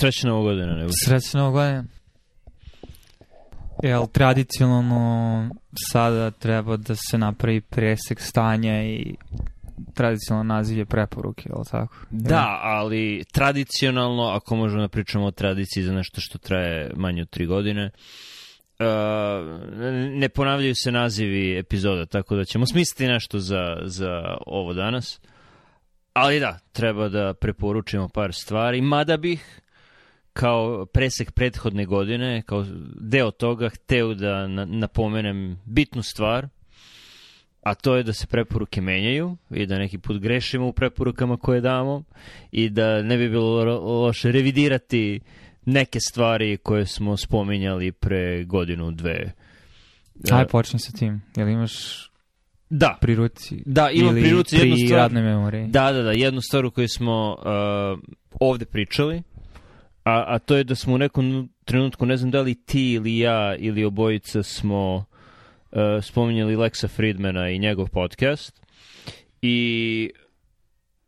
Srećna ovo godina, nego. Srećna ovo godina. Jel, tradicionalno sada treba da se napravi presek stanja i tradicionalno naziv je preporuke, jel tako? Da, ali tradicionalno, ako možemo da pričamo o tradiciji za nešto što traje manje od tri godine, Uh, ne ponavljaju se nazivi epizoda, tako da ćemo smisliti nešto za, za ovo danas. Ali da, treba da preporučimo par stvari, mada bih kao presek prethodne godine, kao deo toga hteo da na, napomenem bitnu stvar, a to je da se preporuke menjaju i da neki put grešimo u preporukama koje damo i da ne bi bilo loše revidirati neke stvari koje smo spominjali pre godinu, dve. Aj, da. počnem sa tim. Jel imaš da. pri ruci? Da, imam pri ruci jednu stvar. radne memorije? Da, da, da. Jednu stvar u kojoj smo uh, ovde pričali a, a to je da smo u nekom trenutku, ne znam da li ti ili ja ili obojica smo uh, spominjali Lexa Friedmana i njegov podcast i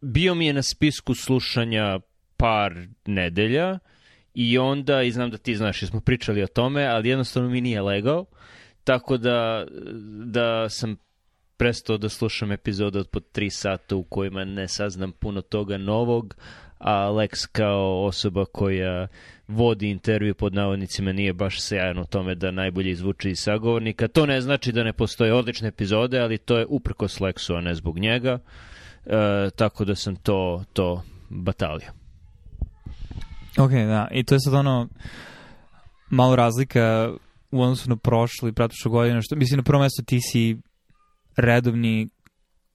bio mi je na spisku slušanja par nedelja i onda, i znam da ti znaš, smo pričali o tome, ali jednostavno mi nije legao, tako da, da sam prestao da slušam epizode od po tri sata u kojima ne saznam puno toga novog, Alex kao osoba koja vodi intervju pod navodnicima nije baš sjajan u tome da najbolje izvuče iz sagovornika. To ne znači da ne postoje odlične epizode, ali to je uprkos Lexu, a ne zbog njega. E, tako da sam to, to batalio. Ok, da. I to je sad ono malo razlika u odnosu na prošli, pratošu godinu. Što, mislim, na prvo mesto ti si redovni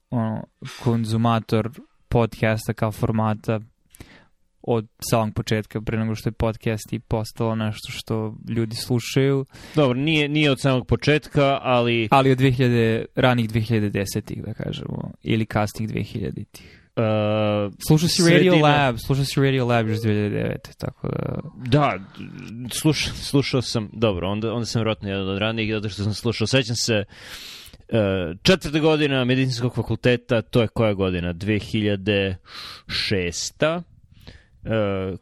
ono, konzumator podcasta kao formata od samog početka, pre nego što je podcast i postalo nešto što ljudi slušaju. Dobro, nije, nije od samog početka, ali... Ali od 2000, ranih 2010-ih, da kažemo, ili kasnih 2000-ih. Uh, slušao si Radio sredina... Lab, slušao si Radio Lab još 2009. Tako da... Da, slušao, slušao sam, dobro, onda, onda sam vjerojatno jedan od ranijih, zato što sam slušao, sećam se, uh, četvrta godina medicinskog fakulteta, to je koja godina? 2006. Uh,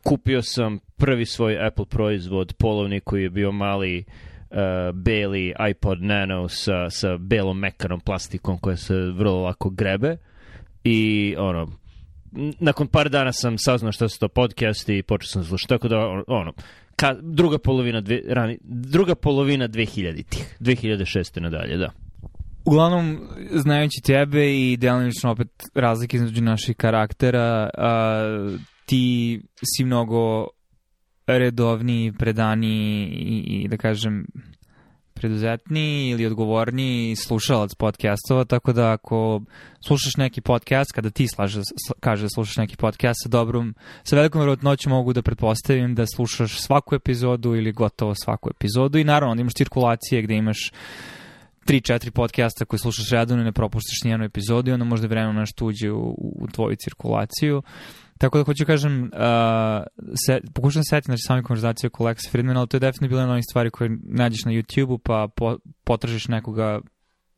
kupio sam prvi svoj Apple proizvod, polovni koji je bio mali uh, beli iPod Nano sa, sa belom mekanom plastikom koja se vrlo lako grebe i ono nakon par dana sam saznao šta su to podcasti i počeo sam da slušati, tako da ono, ka, druga polovina dve, rani, druga polovina 2000-ih, 2006. nadalje, da. Uglavnom, znajući tebe i delimično opet razlike između naših karaktera, uh, ti si mnogo redovni, predani i, i da kažem preduzetni ili odgovorni slušalac podcastova, tako da ako slušaš neki podcast, kada ti slaže, kaže da slušaš neki podcast sa dobrom, sa velikom vjerojatnoću mogu da pretpostavim da slušaš svaku epizodu ili gotovo svaku epizodu i naravno da imaš cirkulacije gde imaš 3-4 podcasta koje slušaš redovno i ne propuštaš nijednu epizodu i onda možda vremena nešto uđe u, u tvoju cirkulaciju. Tako da hoću kažem, uh, se, pokušam setiti znači, sami konverzacije oko Lex Friedman, ali to je definitivno bila jedna od stvari koje nađeš na YouTube-u pa po, potražiš nekoga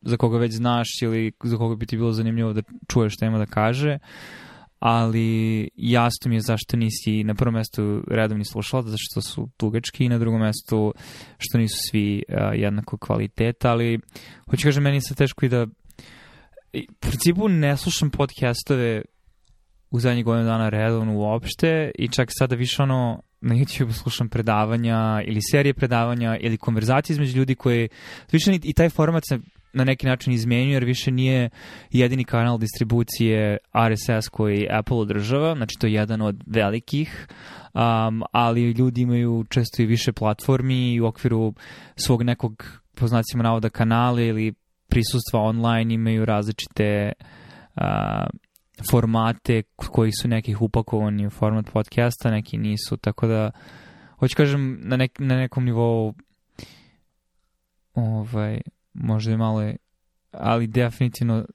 za koga već znaš ili za koga bi ti bilo zanimljivo da čuješ šta ima da kaže. Uh, ali jasno mi je zašto nisi na prvom mestu redovni slušalac, zašto su dugački i na drugom mestu što nisu svi uh, jednako kvaliteta, ali hoću kažem, meni se teško i da u principu ne slušam podcastove u zadnjih godinu dana redovno uopšte i čak sada više ono na YouTube slušam predavanja ili serije predavanja ili konverzacije između ljudi koje više i taj format se na neki način izmenjuje, jer više nije jedini kanal distribucije RSS koji Apple održava, znači to je jedan od velikih, um, ali ljudi imaju često i više platformi i u okviru svog nekog po znacima navoda kanale ili prisustva online imaju različite uh, formate koji su nekih upakovani u format podcasta, neki nisu, tako da hoću kažem na, nek, na nekom nivou ovaj, možda je malo, ali definitivno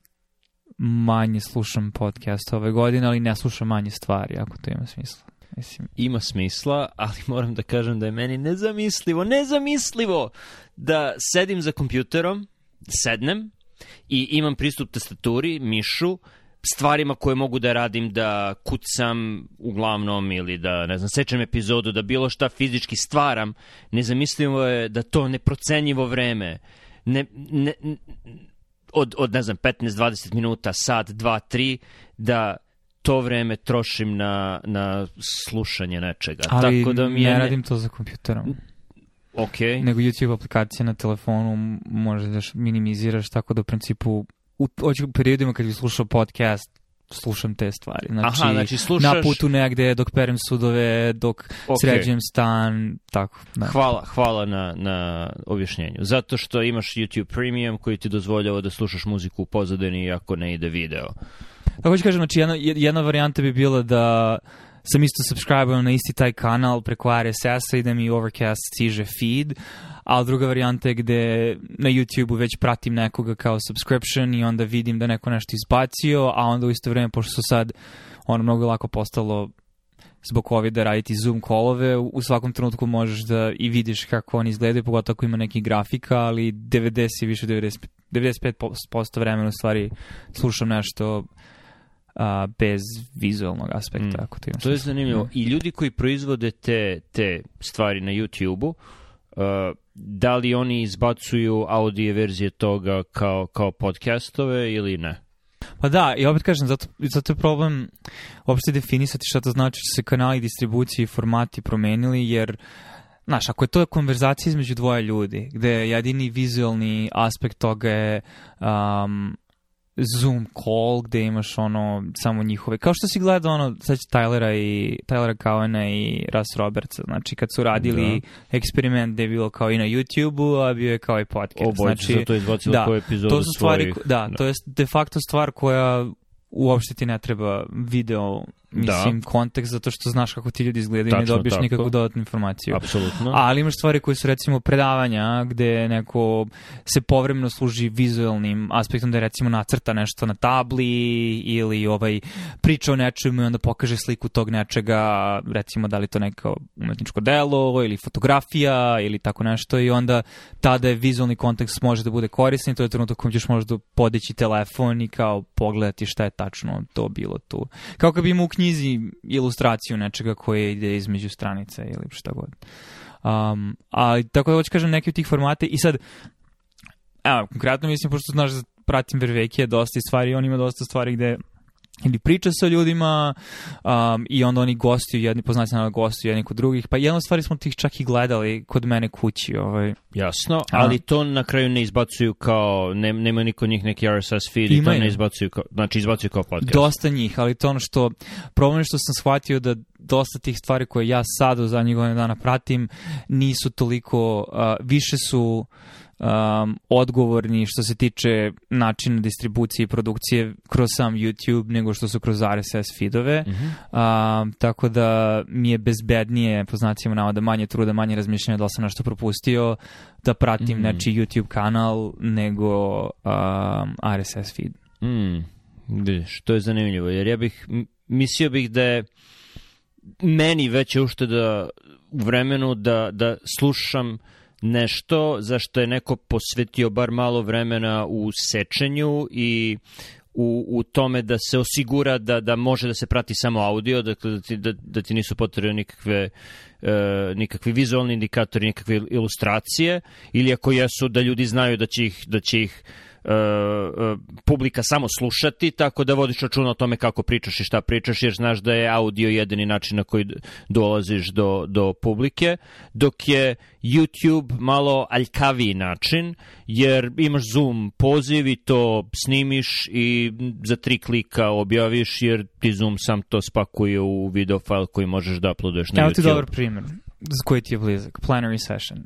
manje slušam podcast ove godine, ali ne slušam manje stvari, ako to ima smisla. Mislim. Ima smisla, ali moram da kažem da je meni nezamislivo, nezamislivo da sedim za kompjuterom, sednem i imam pristup tastaturi, mišu, stvarima koje mogu da radim, da kucam uglavnom ili da, ne znam, sečem epizodu, da bilo šta fizički stvaram, nezamislivo je da to neprocenjivo vreme uh, ne, ne, od, od, ne znam, 15-20 minuta, sat, 2, 3, da to vreme trošim na, na slušanje nečega. Ali Tako da mi ne, ne radim to za kompjuterom. Ok. Nego YouTube aplikacija na telefonu možeš da minimiziraš tako da u principu u, u periodima kad bi slušao podcast slušam te stvari. Znači, Aha, znači slušaš... Na putu negde, dok perem sudove, dok okay. sređujem stan, tako. Da. Hvala, hvala na, na objašnjenju. Zato što imaš YouTube Premium koji ti dozvoljava da slušaš muziku u pozadini ako ne ide video. Tako ću kažem, znači jedna, jedna varijanta bi bila da sam isto subscribe na isti taj kanal preko RSS-a i da mi Overcast stiže feed, a druga varijanta je gde na YouTube-u već pratim nekoga kao subscription i onda vidim da neko nešto izbacio, a onda u isto vreme, pošto su sad ono mnogo lako postalo zbog covid da raditi Zoom kolove, u svakom trenutku možeš da i vidiš kako on izgleda, pogotovo ako ima neki grafika, ali 90 i više 90, 95% vremena u stvari slušam nešto a, bez vizualnog aspekta. Mm. Ako ti to je zanimljivo. Da. I ljudi koji proizvode te, te stvari na YouTube-u, uh, da li oni izbacuju audio verzije toga kao, kao podcastove ili ne? Pa da, i opet kažem, zato, zato je problem uopšte definisati šta to znači što se kanali distribucije i formati promenili, jer Znaš, ako je to konverzacija između dvoje ljudi, gde jedini vizualni aspekt toga je um, Zoom call gde imaš ono samo njihove, kao što si gleda ono sad Tylera i Tylera Cowena i Russ Roberts, znači kad su radili da. eksperiment gde je bilo kao i na YouTube-u, a bio je kao i podcast. Oboje znači, to izbacili da, epizodu to su stvari, svojih. Da, da, to je de facto stvar koja uopšte ti ne treba video mislim, da. kontekst zato što znaš kako ti ljudi izgledaju i ne dobiješ tako. nikakvu dodatnu informaciju. Apsolutno. Ali imaš stvari koje su recimo predavanja gde neko se povremeno služi vizualnim aspektom da je, recimo nacrta nešto na tabli ili ovaj priča o nečemu i onda pokaže sliku tog nečega, recimo da li to neko umetničko delo ili fotografija ili tako nešto i onda tada je vizualni kontekst može da bude korisni, to je trenutak kojem ćeš možda podići telefon i kao pogledati šta je tačno to bilo tu. Kao kad bi mu knjizi ilustraciju nečega koje ide između stranica ili šta god. Um, a tako da hoću kažem neke od tih formate i sad, evo, konkretno mislim, pošto znaš da pratim Vervekija dosta i stvari, on ima dosta stvari gde ili priča sa ljudima um, i onda oni gostuju jedni, poznati na gostuju jedni kod drugih, pa jedno stvari smo tih čak i gledali kod mene kući. Ovaj. Jasno, ali A. to na kraju ne izbacuju kao, ne, nema niko njih neki RSS feed Ima to ne izbacuju kao, znači izbacuju kao podcast. Dosta njih, ali to ono što, problem je što sam shvatio da dosta tih stvari koje ja sad u zadnjih godina dana pratim nisu toliko, uh, više su um, odgovorni što se tiče načina distribucije i produkcije kroz sam YouTube nego što su kroz RSS feedove. Mm -hmm. um, tako da mi je bezbednije, po znacima navoda, manje truda, manje razmišljanja da li sam nešto propustio, da pratim mm -hmm. neči YouTube kanal nego um, RSS feed. Mm. Vidiš, to je zanimljivo, jer ja bih, mislio bih da je meni veća ušteda u vremenu da, da slušam uh, nešto za što je neko posvetio bar malo vremena u sečenju i u, u tome da se osigura da, da može da se prati samo audio, dakle da ti, da, da ti nisu potrebne nikakve e, nikakvi vizualni indikatori, nikakve ilustracije ili ako jesu da ljudi znaju da će ih, da će ih E, e, publika samo slušati, tako da vodiš računa o tome kako pričaš i šta pričaš, jer znaš da je audio jedini način na koji dolaziš do, do publike, dok je YouTube malo aljkaviji način, jer imaš Zoom poziv i to snimiš i za tri klika objaviš, jer ti Zoom sam to spakuje u video file koji možeš da uploaduješ na Evo YouTube. Evo ti dobar primjer koji ti je blizak, plenary session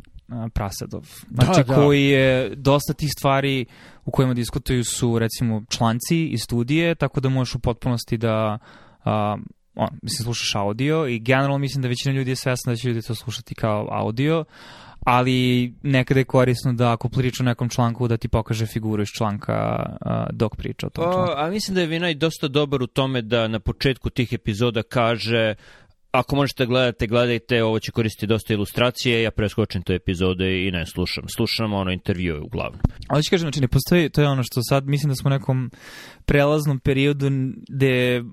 Prasadov. Da, znači, da, da. koji je dosta tih stvari u kojima diskutuju su, recimo, članci i studije, tako da možeš u potpunosti da a, on, mislim, slušaš audio i generalno mislim da većina ljudi je svesna da će ljudi to slušati kao audio, ali nekada je korisno da ako priča o nekom članku da ti pokaže figuru iz članka uh, dok priča o tom pa, članku. a mislim da je Vinaj dosta dobar u tome da na početku tih epizoda kaže uh, Ako možete gledate, gledajte, ovo će koristiti dosta ilustracije, ja preskočim te epizode i ne slušam. Slušam ono intervjue uglavnom. Ali ću kažem, znači ne postoji, to je ono što sad mislim da smo nekom prelaznom periodu gde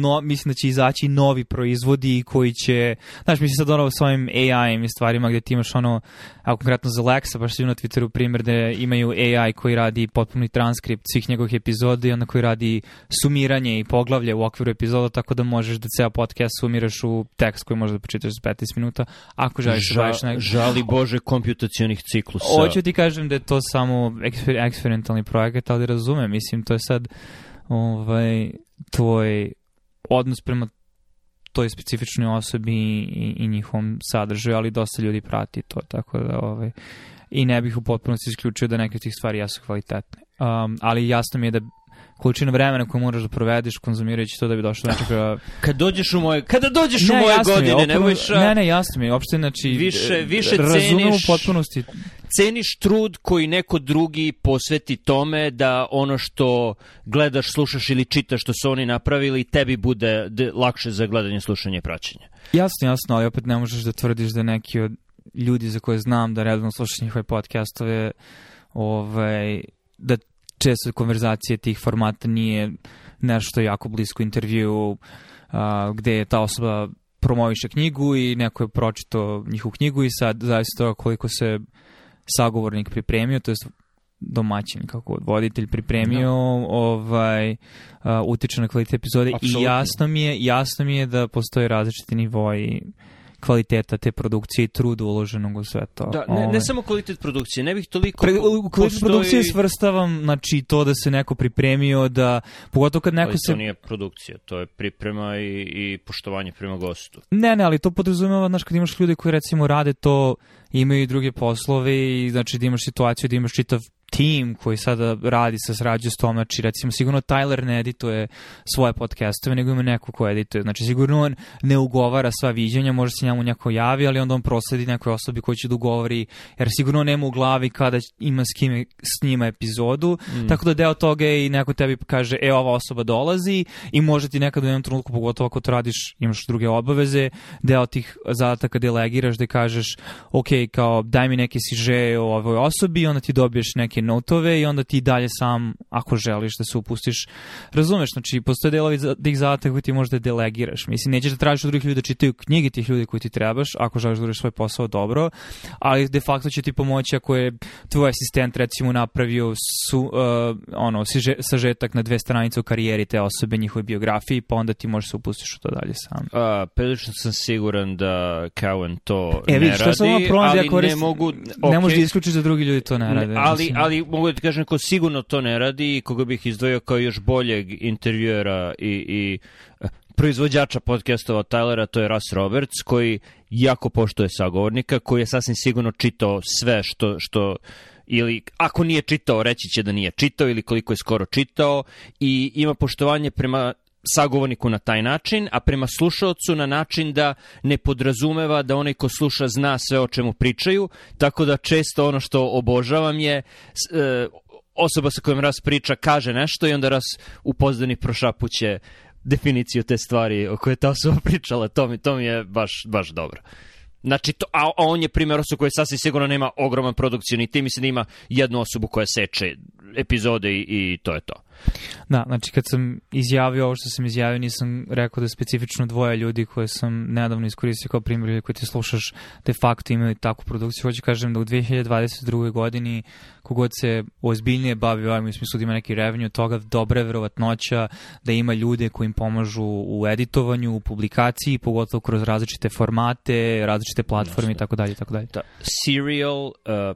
no, mislim da će izaći novi proizvodi koji će, znaš, mislim sad ono s ovim AI-im i stvarima gde ti imaš ono, a konkretno za Lexa, baš si na Twitteru primjer da imaju AI koji radi potpuni transkript svih njegovih epizoda i onda koji radi sumiranje i poglavlje u okviru epizoda, tako da možeš da ceo podcast sumiraš u tekst koji možeš da počitaš za 15 minuta, ako želiš Ža, da baviš nek... Žali Bože kompjutacijonih ciklusa. Hoću ti kažem da je to samo eksper, eksperimentalni projekat, ali razumem, mislim, to je sad ovaj, tvoj odnos prema toj specifičnoj osobi i, i njihovom sadržaju, ali dosta ljudi prati to, tako da ovaj, i ne bih u potpunosti isključio da neke od tih stvari jesu kvalitetne. Um, ali jasno mi je da količina vremena koju moraš da provediš konzumirajući to da bi došao do da. nečega. Kad dođeš u moje kada dođeš ne, u moje godine, mi, ne budeš Ne, ne, jasno mi, uopšte znači više e, više ceniš u potpunosti ceniš trud koji neko drugi posveti tome da ono što gledaš, slušaš ili čitaš što su oni napravili tebi bude lakše za gledanje, slušanje i praćenje. Jasno, jasno, ali opet ne možeš da tvrdiš da neki od ljudi za koje znam da redovno slušaš njihove podcastove ovaj, da često konverzacije tih formata nije nešto jako blisko intervju a, gde je ta osoba promoviše knjigu i neko je pročito njihovu knjigu i sad zavisno koliko se sagovornik pripremio, to je domaćin kako voditelj pripremio no. Da. ovaj uh, utiče na kvalitet epizode Absolutno. i jasno mi je jasno mi je da postoje različiti nivoi kvaliteta te produkcije i trudu uloženog u sve to. Da, ne, ne ovaj. samo kvalitet produkcije, ne bih toliko... Pre, kvalitet postoji... produkcije svrstavam znači, to da se neko pripremio, da pogotovo kad neko ali se... to nije produkcija, to je priprema i, i poštovanje prema gostu. Ne, ne, ali to podrazumeva, znaš, kad imaš ljude koji recimo rade to imaju i druge poslove i znači da imaš situaciju da imaš čitav tim koji sada radi sa srađu s tom, znači recimo sigurno Tyler ne edituje svoje podcastove, nego ima neko ko edituje. Znači sigurno on ne ugovara sva viđenja, može se njemu neko javi, ali onda on prosledi nekoj osobi koji će da ugovori, jer sigurno nema u glavi kada ima s, kime, s njima epizodu, mm. tako da deo toga je i neko tebi kaže, e ova osoba dolazi i može ti nekad u jednom trenutku, pogotovo ako to radiš, imaš druge obaveze, deo tih zadataka delegiraš da kažeš, ok, kao daj mi neki siže o ovoj osobi, onda ti dobiješ neki neke notove i onda ti dalje sam, ako želiš da se upustiš, razumeš, znači postoje delovi da ih zadatak koji ti možda delegiraš. Mislim, nećeš da tražiš od drugih ljudi da čitaju knjige tih ljudi koji ti trebaš, ako želiš da uradiš svoj posao dobro, ali de facto će ti pomoći ako je tvoj asistent recimo napravio su, uh, ono, siže, sažetak na dve stranice u karijeri te osobe, njihove biografiji, pa onda ti možeš da se upustiš u to dalje sam. A, prilično sam siguran da Cowan to e, vidiš, ne radi, ali koris... ne mogu... Okay. Ne možeš da isključiš da drugi ljudi to ne rade. Ali, ali ali mogu da ti kažem ko sigurno to ne radi i koga bih izdvojio kao još boljeg intervjuera i, i eh, proizvođača podcastova Tylera, to je Russ Roberts, koji jako poštuje sagovornika, koji je sasvim sigurno čitao sve što, što ili ako nije čitao, reći će da nije čitao ili koliko je skoro čitao i ima poštovanje prema sagovorniku na taj način, a prema slušalcu na način da ne podrazumeva da onaj ko sluša zna sve o čemu pričaju, tako da često ono što obožavam je e, osoba sa kojom raz priča kaže nešto i onda raz u prošapuće definiciju te stvari o kojoj ta osoba pričala, to mi, to mi je baš, baš dobro. Znači, to, a, a on je primjer osoba koja sasvim sigurno nema ogroman produkcijni tim, mislim da ima jednu osobu koja seče epizode i, i to je to. Da, znači kad sam izjavio ovo što sam izjavio, nisam rekao da specifično dvoje ljudi koje sam nedavno iskoristio kao primjer ili koji te slušaš de facto imaju takvu produkciju. Hoću kažem da u 2022. godini kogod se ozbiljnije bavi ovim u smislu da ima neki revenue toga, dobra je verovatnoća da ima ljude koji im pomažu u editovanju, u publikaciji, pogotovo kroz različite formate, različite platforme i tako dalje, tako dalje. Da. Serial uh,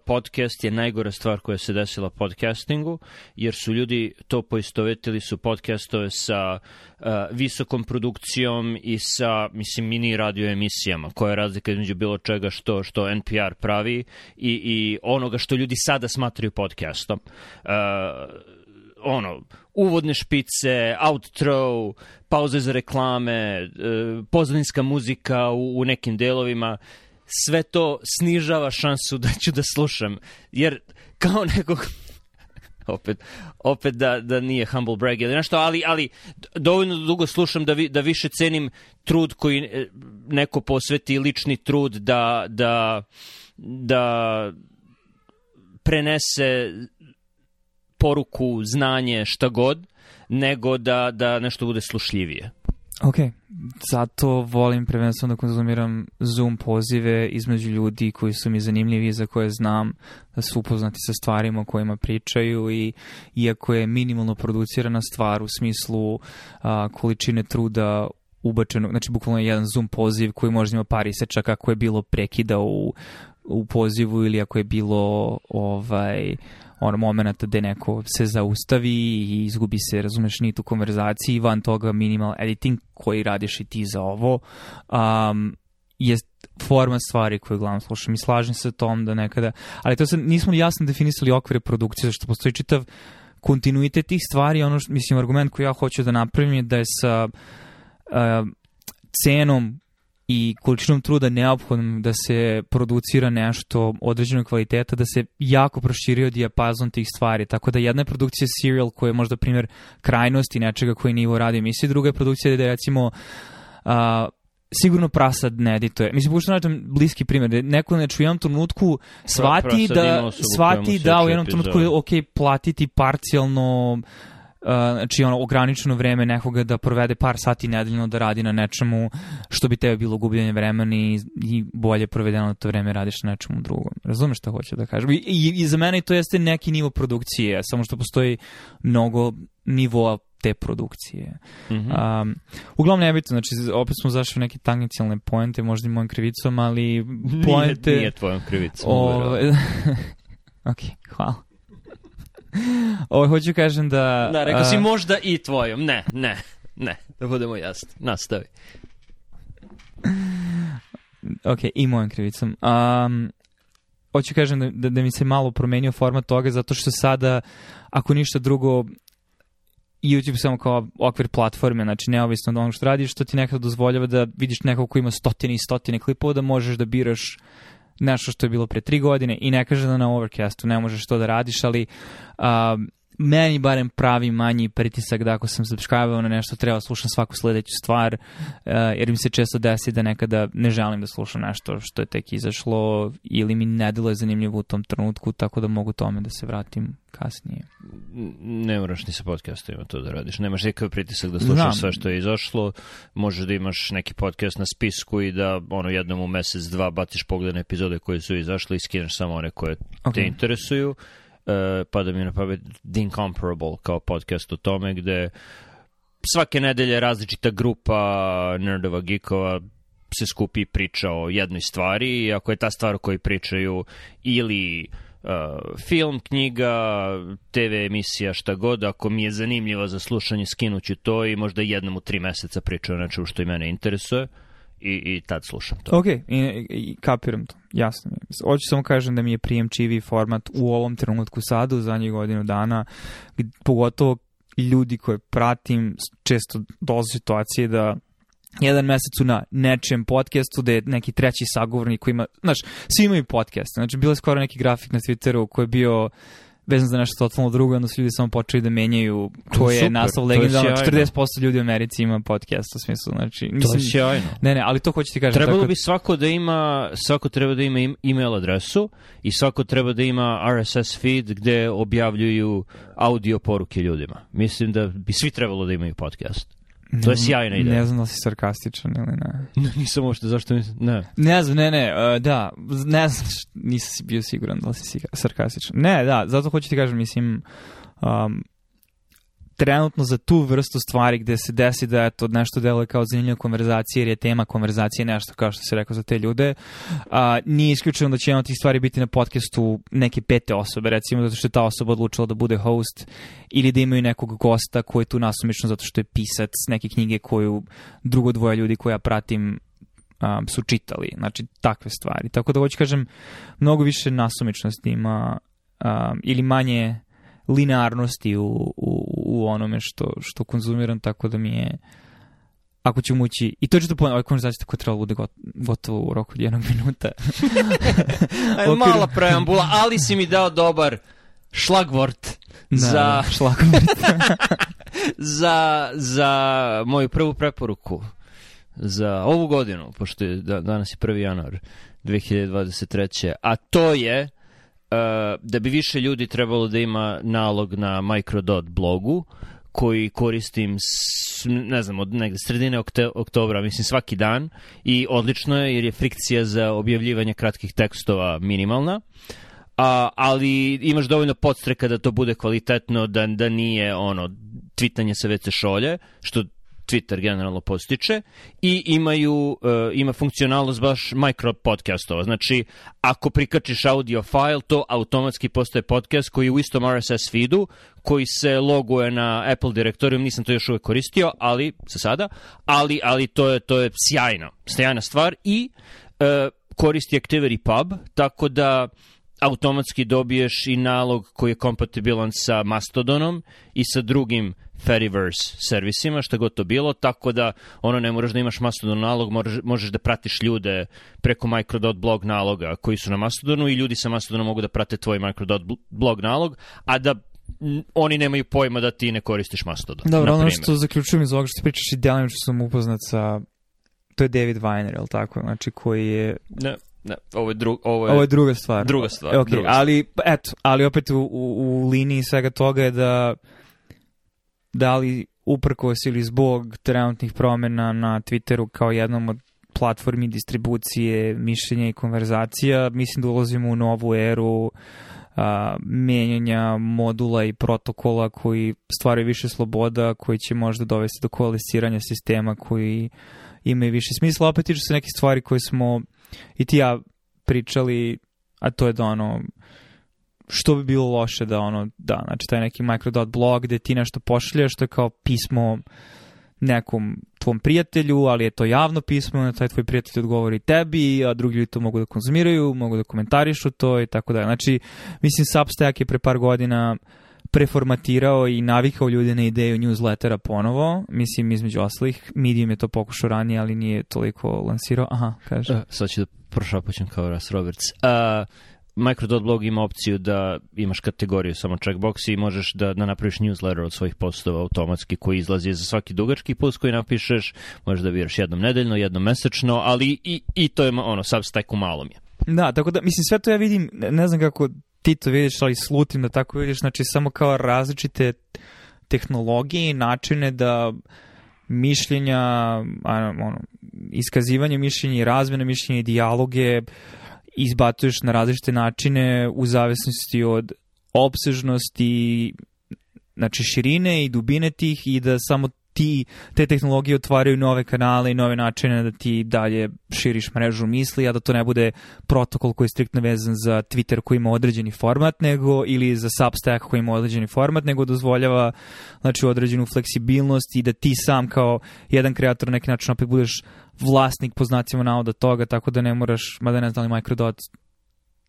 podcast je najgora stvar koja se desila podcastingu, jer su ljudi to poistovetili su podcastove sa uh, visokom produkcijom i sa, mislim, mini radio emisijama, koja je razlika između bilo čega što, što NPR pravi i, i onoga što ljudi sada smatraju podcastom. Uh, ono, uvodne špice, outro, pauze za reklame, uh, pozadinska muzika u, u nekim delovima, sve to snižava šansu da ću da slušam. Jer kao nekog opet, opet da, da nije humble brag ili nešto, ali, ali dovoljno dugo slušam da, vi, da više cenim trud koji e, neko posveti, lični trud da, da, da prenese poruku, znanje, šta god, nego da, da nešto bude slušljivije. Ok, zato volim prvenstveno da konzumiram Zoom pozive između ljudi koji su mi zanimljivi za koje znam da su upoznati sa stvarima o kojima pričaju i iako je minimalno producirana stvar u smislu a, količine truda ubačenog, znači bukvalno je jedan Zoom poziv koji možda ima par isečaka ako je bilo prekida u, u pozivu ili ako je bilo ovaj, ono momenta gde neko se zaustavi i izgubi se, razumeš, nit u konverzaciji, van toga minimal editing koji radiš i ti za ovo, um, je forma stvari koju glavno slušam i slažem se tom da nekada, ali to se nismo jasno definisali okvire produkcije, zašto postoji čitav kontinuitet tih stvari, ono što, mislim, argument koji ja hoću da napravim je da je sa uh, cenom i količinom truda neophodnom da se producira nešto određenog kvaliteta, da se jako proširio dijapazon tih stvari. Tako da jedna je produkcija serial koja je možda primjer krajnosti nečega koji nivo radi emisije, druga je produkcija da je recimo a, sigurno prasad ne edituje. Mislim, pošto nađem bliski primjer, da neko ne u jednom trenutku svati da, svati da u jednom trenutku da. je ok platiti parcijalno Uh, znači ono ograničeno vreme nekoga da provede par sati nedeljno da radi na nečemu što bi tebe bilo gubljenje vremena i, i bolje provedeno da to vreme radiš na nečemu drugom. Razumeš šta hoću da kažem? I, i, i za mene to jeste neki nivo produkcije, samo što postoji mnogo nivoa te produkcije. Mm -hmm. um, uglavnom nebitno, znači opet smo zašli u neke tangencijalne poente, možda i mojim krivicom, ali poente... Nije, nije tvojom krivicom. O... ok, hvala. O, hoću kažem da... Da, rekao a... si možda i tvojom. Ne, ne, ne, da budemo jasni. Nastavi. ok, i mojom krivicom. Um, hoću kažem da, da, da, mi se malo promenio format toga, zato što sada, ako ništa drugo, YouTube samo kao okvir platforme, znači neovisno od onog što radiš, što ti nekada dozvoljava da vidiš nekog ko ima stotine i stotine klipova, da možeš da biraš nešto što je bilo pre tri godine i ne kaže da na Overcastu ne možeš to da radiš, ali um, meni barem pravi manji pritisak da ako sam subscribe na nešto treba slušam svaku sledeću stvar e, jer mi se često desi da nekada ne želim da slušam nešto što je tek izašlo ili mi ne delo je zanimljivo u tom trenutku tako da mogu tome da se vratim kasnije. Ne moraš ni sa podcastovima to da radiš. Nemaš nikakav pritisak da slušaš sve što je izašlo. Možeš da imaš neki podcast na spisku i da ono jednom u mesec, dva baciš pogled na epizode koje su izašle i skineš samo one koje okay. te interesuju pa da mi na pamet The Incomparable kao podcast o tome gde svake nedelje različita grupa nerdova, geekova se skupi i priča o jednoj stvari i ako je ta stvar o kojoj pričaju ili uh, film, knjiga, TV emisija, šta god, ako mi je zanimljiva za slušanje, skinuću to i možda jednom u tri meseca pričam o nečemu što i mene interesuje. Uh, i, i tad slušam to. Ok, i, i kapiram to, jasno mi Hoću samo kažem da mi je prijemčivi format u ovom trenutku sada, u zadnjih godinu dana, pogotovo ljudi koje pratim često dolaze situacije da jedan mesec na nečem podcastu da je neki treći sagovornik koji ima, znaš, svi imaju podcast. Znači, bilo je skoro neki grafik na Twitteru koji je bio vezano za nešto totalno drugo, onda su ljudi samo počeli da menjaju ko je Super, naslov legendarno. 40% ljudi u Americi ima podcast u smislu, znači... Mislim, to je sjajno. Ne, ne, ali to hoću ti kažem. Trebalo tako... bi svako da ima, svako treba da ima email adresu i svako treba da ima RSS feed gde objavljuju audio poruke ljudima. Mislim da bi svi trebalo da imaju podcast. To je sjajna ideja. Ne znam da si sarkastičan ili ne. Nisam možda, zašto nisam, ne. Ne znam, ne, ne, uh, da, ne znam, nisam bio siguran da li si sarkastičan. Ne, da, zato hoću ti kažem, mislim, um, trenutno za tu vrstu stvari gde se desi da je to nešto deluje kao zanimljiva konverzacija jer je tema konverzacije nešto kao što se rekao za te ljude, a, nije isključeno da će jedna od tih stvari biti na podcastu neke pete osobe, recimo zato što je ta osoba odlučila da bude host ili da imaju nekog gosta koji je tu nasumično zato što je pisac neke knjige koju drugo dvoje ljudi koja ja pratim um, su čitali, znači takve stvari. Tako da hoću kažem, mnogo više nasumičnosti ima um, ili manje linearnosti u, u, u onome što, što konzumiram, tako da mi je ako ću mući, i to ću da ponovim, ovaj konverzacija tako je trebala bude gotovo u roku od jednog minuta. Aj, mala preambula, ali si mi dao dobar šlagvort da, za... Da, šlagvort. za, za moju prvu preporuku za ovu godinu, pošto je da, danas je 1. januar 2023. A to je Eh, da bi više ljudi trebalo da ima nalog na Microdot blogu koji koristim s, ne znam od negde sredine okte, oktobra mislim svaki dan i odlično je jer je frikcija za objavljivanje kratkih tekstova minimalna a, ali imaš dovoljno podstreka da to bude kvalitetno da da nije ono tvitanje sa WC šolje što Twitter generalno postiče i imaju uh, ima funkcionalnost baš micro podcastova. Znači, ako prikačiš audio file, to automatski postaje podcast koji je u istom RSS feedu, koji se loguje na Apple direktorijum, nisam to još uvek koristio, ali sa sada, ali ali to je to je sjajno, sjajna stvar i uh, koristi Pub, tako da automatski dobiješ i nalog koji je kompatibilan sa Mastodonom i sa drugim Fediverse servisima, što god to bilo, tako da ono ne moraš da imaš Mastodon nalog, moraš, možeš da pratiš ljude preko Microdot blog naloga koji su na Mastodonu i ljudi sa Mastodonom mogu da prate tvoj Microdot blog nalog, a da oni nemaju pojma da ti ne koristiš Mastodon. Dobro, ono što zaključujem iz ovoga što pričaš i što sam upoznat sa to je David Weiner, je li tako? Znači, koji je... Ne. Ne, ovo je, dru, ovo je, ovo je druga stvar. Druga stvar. E, okay, druga stvar. Pa, eto, ali opet u, u, u liniji svega toga je da da li uprkos ili zbog trenutnih promjena na Twitteru kao jednom od platformi distribucije mišljenja i konverzacija, mislim da ulazimo u novu eru a, menjanja modula i protokola koji stvaraju više sloboda, koji će možda dovesti do koalisiranja sistema koji imaju više smisla. Opet tiče se neke stvari koje smo i ti ja pričali, a to je da ono, što bi bilo loše da ono, da, znači taj neki microdot blog gde ti nešto pošalješ, to je kao pismo nekom tvom prijatelju, ali je to javno pismo, na taj tvoj prijatelj odgovori tebi, a drugi ljudi to mogu da konzumiraju, mogu da komentarišu to i tako da. Znači, mislim, Substack je pre par godina uh, preformatirao i navikao ljude na ideju newslettera ponovo. Mislim, između ostalih, Medium je to pokušao ranije, ali nije toliko lansirao. Aha, kaže. Uh, sad ću da prošapućem kao Ras Roberts. Uh, e, Microdot blog ima opciju da imaš kategoriju samo checkbox i možeš da, da napraviš newsletter od svojih postova automatski koji izlazi za svaki dugački post koji napišeš, možeš da biraš jednom nedeljno, jednom mesečno, ali i, i to je ono, substack u malom je. Da, tako da, mislim, sve to ja vidim, ne znam kako ti to vidiš, ali slutim da tako vidiš, znači samo kao različite tehnologije i načine da mišljenja, ono, iskazivanje mišljenja i razmene mišljenja i dijaloge izbatuješ na različite načine u zavisnosti od obsežnosti znači širine i dubine tih i da samo ti, te tehnologije otvaraju nove kanale i nove načine da ti dalje širiš mrežu misli, a da to ne bude protokol koji je striktno vezan za Twitter koji ima određeni format, nego ili za Substack koji ima određeni format, nego dozvoljava znači, određenu fleksibilnost i da ti sam kao jedan kreator na neki način opet budeš vlasnik po znacima navoda toga, tako da ne moraš, mada ne znam da li Microdot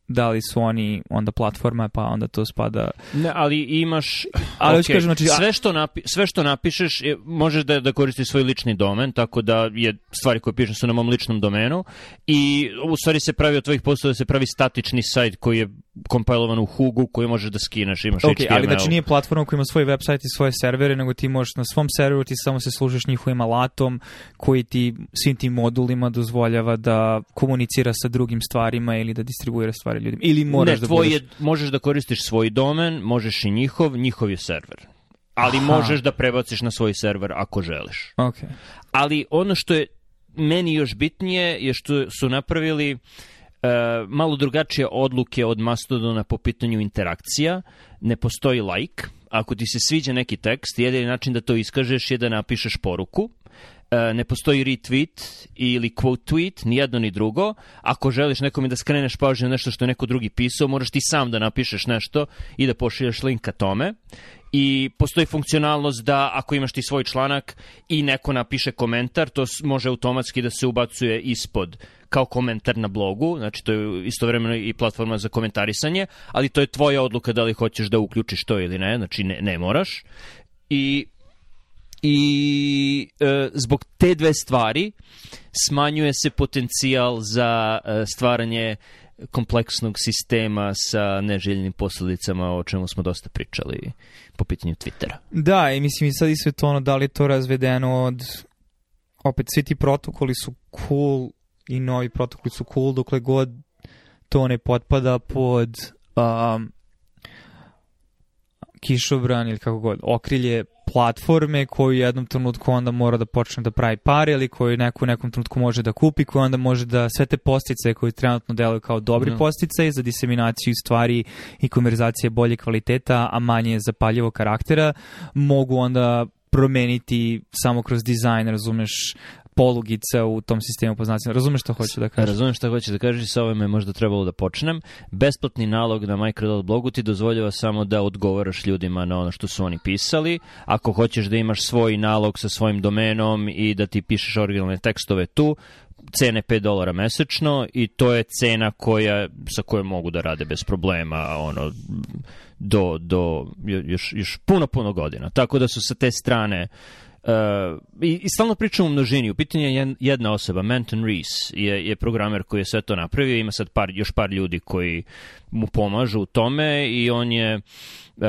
da li su oni onda platforma pa onda to spada ne, ali imaš ali okay. kažem, znači, sve, što napi, sve što napišeš je, možeš da, da koristiš svoj lični domen tako da je stvari koje pišeš su na mom ličnom domenu i u stvari se pravi od tvojih postova da se pravi statični sajt koji je kompajlovan u Hugu koji možeš da skineš imaš okay, HTML. ali znači nije platforma koja ima svoj website i svoje servere nego ti možeš na svom serveru ti samo se služiš njihovim alatom koji ti svim tim modulima dozvoljava da komunicira sa drugim stvarima ili da distribuira stvari servere ljudima? Ili moraš ne, da tvoj budeš... je, možeš da koristiš svoj domen, možeš i njihov, njihov je server. Ali Aha. možeš da prebaciš na svoj server ako želiš. Okay. Ali ono što je meni još bitnije je što su napravili uh, malo drugačije odluke od Mastodona po pitanju interakcija. Ne postoji like. Ako ti se sviđa neki tekst, jedini način da to iskažeš je da napišeš poruku. Uh, E, ne postoji retweet ili quote tweet, ni jedno ni drugo. Ako želiš nekome da skreneš pažnju na nešto što je neko drugi pisao, moraš ti sam da napišeš nešto i da pošalješ link ka tome. I postoji funkcionalnost da ako imaš ti svoj članak i neko napiše komentar, to može automatski da se ubacuje ispod kao komentar na blogu, znači to je istovremeno i platforma za komentarisanje, ali to je tvoja odluka da li hoćeš da uključiš to ili ne, znači ne, ne moraš. I i e, zbog te dve stvari smanjuje se potencijal za e, stvaranje kompleksnog sistema sa neželjenim posledicama o čemu smo dosta pričali po pitanju Twittera. Da, i mislim i sad i sve to ono da li je to razvedeno od opet svi ti protokoli su cool i novi protokoli su cool dokle god to ne potpada pod um, kišobran ili kako god, okrilje platforme koju u jednom trenutku onda mora da počne da pravi pare ili koju neko u nekom trenutku može da kupi, koju onda može da sve te postice koji trenutno deluju kao dobri mm. Da. postice za diseminaciju stvari i konverzacije bolje kvaliteta, a manje zapaljivo karaktera, mogu onda promeniti samo kroz dizajn, razumeš, polugica u tom sistemu po Razumeš šta hoću da kažem? Razumem šta hoću da kažem, sa ovime možda trebalo da počnem. Besplatni nalog na Microdot blogu ti dozvoljava samo da odgovaraš ljudima na ono što su oni pisali. Ako hoćeš da imaš svoj nalog sa svojim domenom i da ti pišeš originalne tekstove tu, cene 5 dolara mesečno i to je cena koja, sa kojom mogu da rade bez problema ono, do, do još, još puno, puno godina. Tako da su sa te strane uh, Uh, i, i, stalno pričam u množini. U pitanju je jedna osoba, Manton Reese, je, je programer koji je sve to napravio. Ima sad par, još par ljudi koji mu pomažu u tome i on je uh,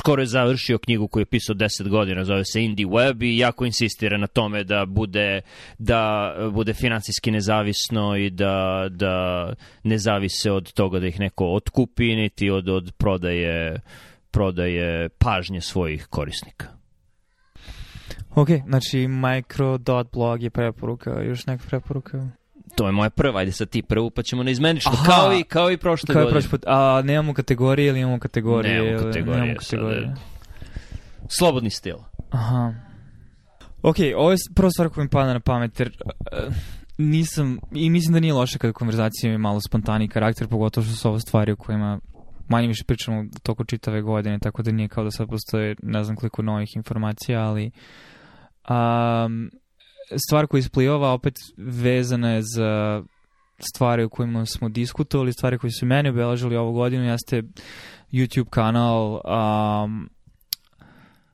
skoro je završio knjigu koju je pisao 10 godina, zove se Indie Web i jako insistira na tome da bude, da bude financijski nezavisno i da, da ne zavise od toga da ih neko otkupi niti od, od prodaje, prodaje pažnje svojih korisnika. Ok, znači micro.blog blog je preporuka, još neka preporuka? To je moja prva, ajde sad ti prvu, pa ćemo na da izmenično, Aha, kao i, kao i prošle kao godine. Prošle, a nemamo kategorije ili imamo kategorije? Nemamo kategorije. Nemamo da- kategorije. Sad, slobodni stil. Aha. Ok, ovo je prva stvar koja mi pada na pamet, jer e, nisam, i mislim da nije loše kada konverzacija ima malo spontani karakter, pogotovo što su ovo stvari o kojima manje više pričamo toliko čitave godine, tako da nije kao da sad postoje ne znam koliko novih informacija, ali Um, stvar koja ispliva opet vezana je za stvari o kojima smo diskutovali, stvari koje su meni obeležili ovu godinu, jeste YouTube kanal um,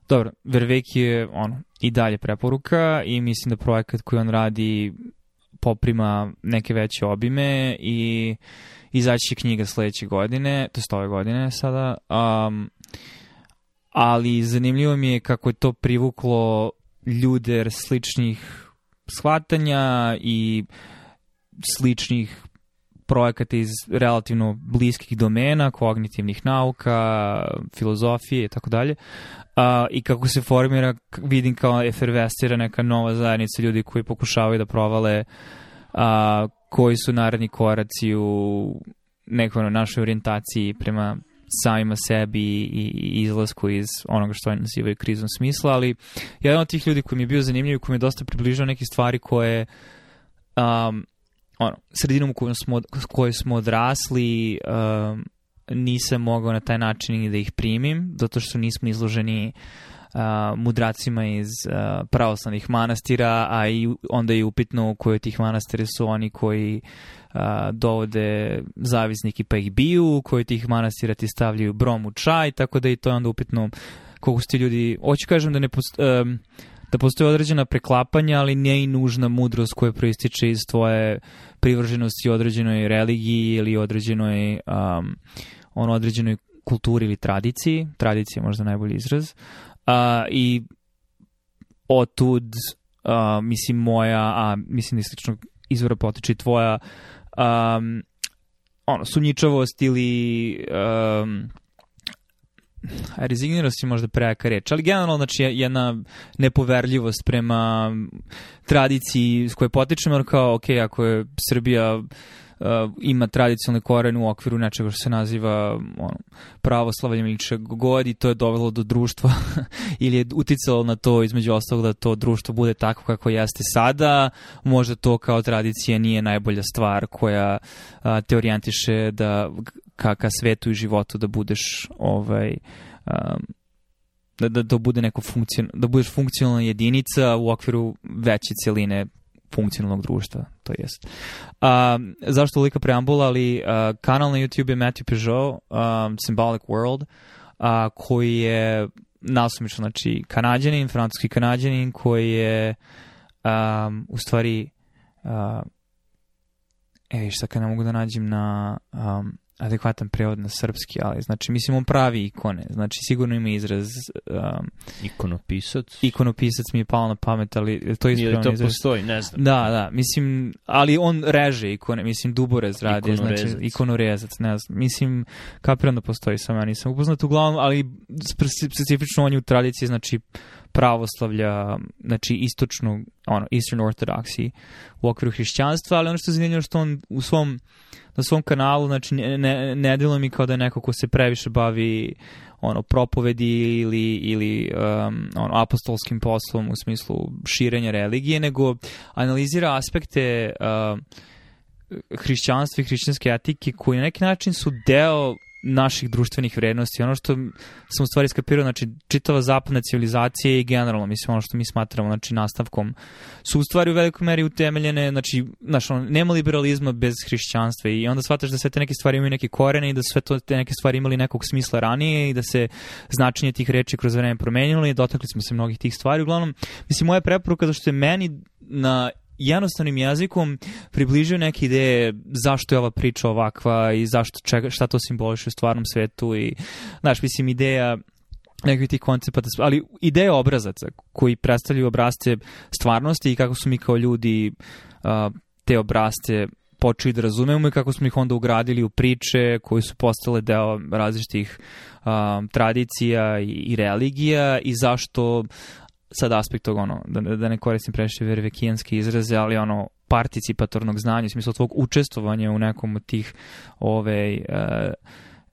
dobro, Verveki je ono, i dalje preporuka i mislim da projekat koji on radi poprima neke veće obime i izaći će knjiga sledeće godine, to je ove godine sada, um, ali zanimljivo mi je kako je to privuklo ljude sličnih shvatanja i sličnih projekata iz relativno bliskih domena, kognitivnih nauka, filozofije i tako dalje. I kako se formira, vidim kao efervestira neka nova zajednica ljudi koji pokušavaju da provale a, koji su naredni koraci u nekoj ono, našoj orijentaciji prema samima sebi i izlasku iz onoga što oni nazivaju krizom smisla, ali jedan od tih ljudi koji mi je bio zanimljiv i koji mi je dosta približao neke stvari koje um, ono, sredinom u kojoj smo, kojoj smo odrasli um, nisam mogao na taj način ni da ih primim, zato što nismo izloženi uh, a, mudracima iz a, pravoslavnih manastira, a i onda je upitno koji od tih manastira su oni koji a, dovode zavisnike pa ih biju, koji od tih manastira ti stavljaju brom u čaj, tako da i to je onda upitno koliko su ti ljudi... Hoću kažem da ne post, um, da postoje određena preklapanja, ali nije i nužna mudrost koja proističe iz tvoje privrženosti određenoj religiji ili određenoj um, ono određenoj kulturi ili tradiciji, tradicija je možda najbolji izraz, Uh, I otud, uh, mislim moja, a mislim iz da sličnog izvora potiče i tvoja, um, ono, sumnjičavost ili... Um, rezigniranost je možda prejaka reč, ali generalno znači jedna nepoverljivost prema tradiciji s koje potičem, jer kao, ok, ako je Srbija uh, ima tradicionalni koren u okviru nečega što se naziva ono, pravoslavljem ili čeg god i to je dovelo do društva ili je uticalo na to između ostalog da to društvo bude tako kako jeste sada, možda to kao tradicija nije najbolja stvar koja a, te orijentiše da ka, ka svetu i životu da budeš ovaj a, da, da, da bude neko funkcion, da budeš funkcionalna jedinica u okviru veće celine funkcionalnog društva, to jest. A, zašto lika preambula, ali a, kanal na YouTube je Matthew Peugeot, um, Symbolic World, a, koji je nasumično, znači, kanadjanin, francuski kanadjanin, koji je um, u stvari uh, e, šta kad ne mogu da nađem na um, adekvatan prevod na srpski, ali znači mislim on pravi ikone, znači sigurno ima izraz um, ikonopisac. Ikonopisac mi je palo na pamet, ali to je ispravno to postoji, ne znam. Da, da, mislim, ali on reže ikone, mislim Duborez radi, znači, ikonorezac. znači ikonorezac, ne znam, mislim kapiram da postoji sam, ja nisam upoznat uglavnom, ali specifično on je u tradiciji, znači pravoslavlja, znači istočnog, ono, Eastern Orthodoxy u okviru hrišćanstva, ali ono što je zanimljivo što on u svom uh, na svom kanalu, znači ne, ne, ne delo mi kao da je neko ko se previše bavi ono propovedi ili ili um, ono apostolskim poslom u smislu širenja religije, nego analizira aspekte uh, hrišćanstva i hrišćanske etike koji na neki način su deo naših društvenih vrednosti. Ono što sam u stvari skapirao, znači čitava zapadna civilizacija i generalno, mislim, ono što mi smatramo, znači nastavkom, su u stvari u velikoj meri utemeljene, znači, znači ono, nema liberalizma bez hrišćanstva i onda shvataš da sve te neke stvari imaju neke korene i da sve to, te neke stvari imali nekog smisla ranije i da se značenje tih reči kroz vreme promenilo i dotakli smo se mnogih tih stvari. Uglavnom, mislim, moja preporuka da što je meni na jednostavnim jezikom približio neke ideje zašto je ova priča ovakva i zašto čega, šta to simboliše u stvarnom svetu i, znaš, mislim, ideja nekih tih koncepata, ali ideja obrazaca koji predstavljaju obrazce stvarnosti i kako su mi kao ljudi a, te obrazce počeli da razumemo i kako smo ih onda ugradili u priče koje su postale deo različitih um, tradicija i, i religija i zašto sad aspekt tog ono, da, da ne koristim previše vervekijanske izraze, ali ono participatornog znanja, u smislu tvog učestvovanja u nekom od tih ove, e, eh,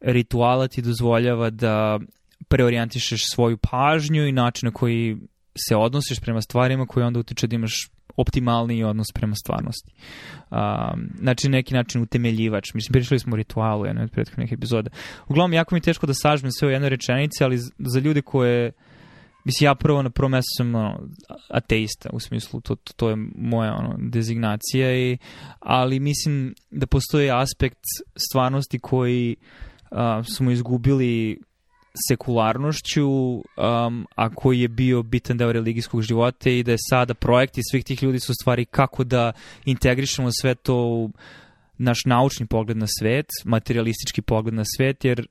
rituala ti dozvoljava da preorijentišeš svoju pažnju i način na koji se odnosiš prema stvarima koji onda utiče da imaš optimalniji odnos prema stvarnosti. Um, znači, neki način utemeljivač. Mislim, pričali smo o ritualu jednoj od prethodnih epizoda. Uglavnom, jako mi je teško da sažmem sve u jednoj rečenici, ali za ljude koje Mislim, ja prvo na prvom mjestu sam ono, ateista, u smislu, to, to, to je moja ono, dezignacija, i, ali mislim da postoji aspekt stvarnosti koji a, smo izgubili sekularnošću, um, a koji je bio bitan deo religijskog života i da je sada projekti svih tih ljudi su stvari kako da integrišemo sve to u naš naučni pogled na svet, materialistički pogled na svet, jer uh,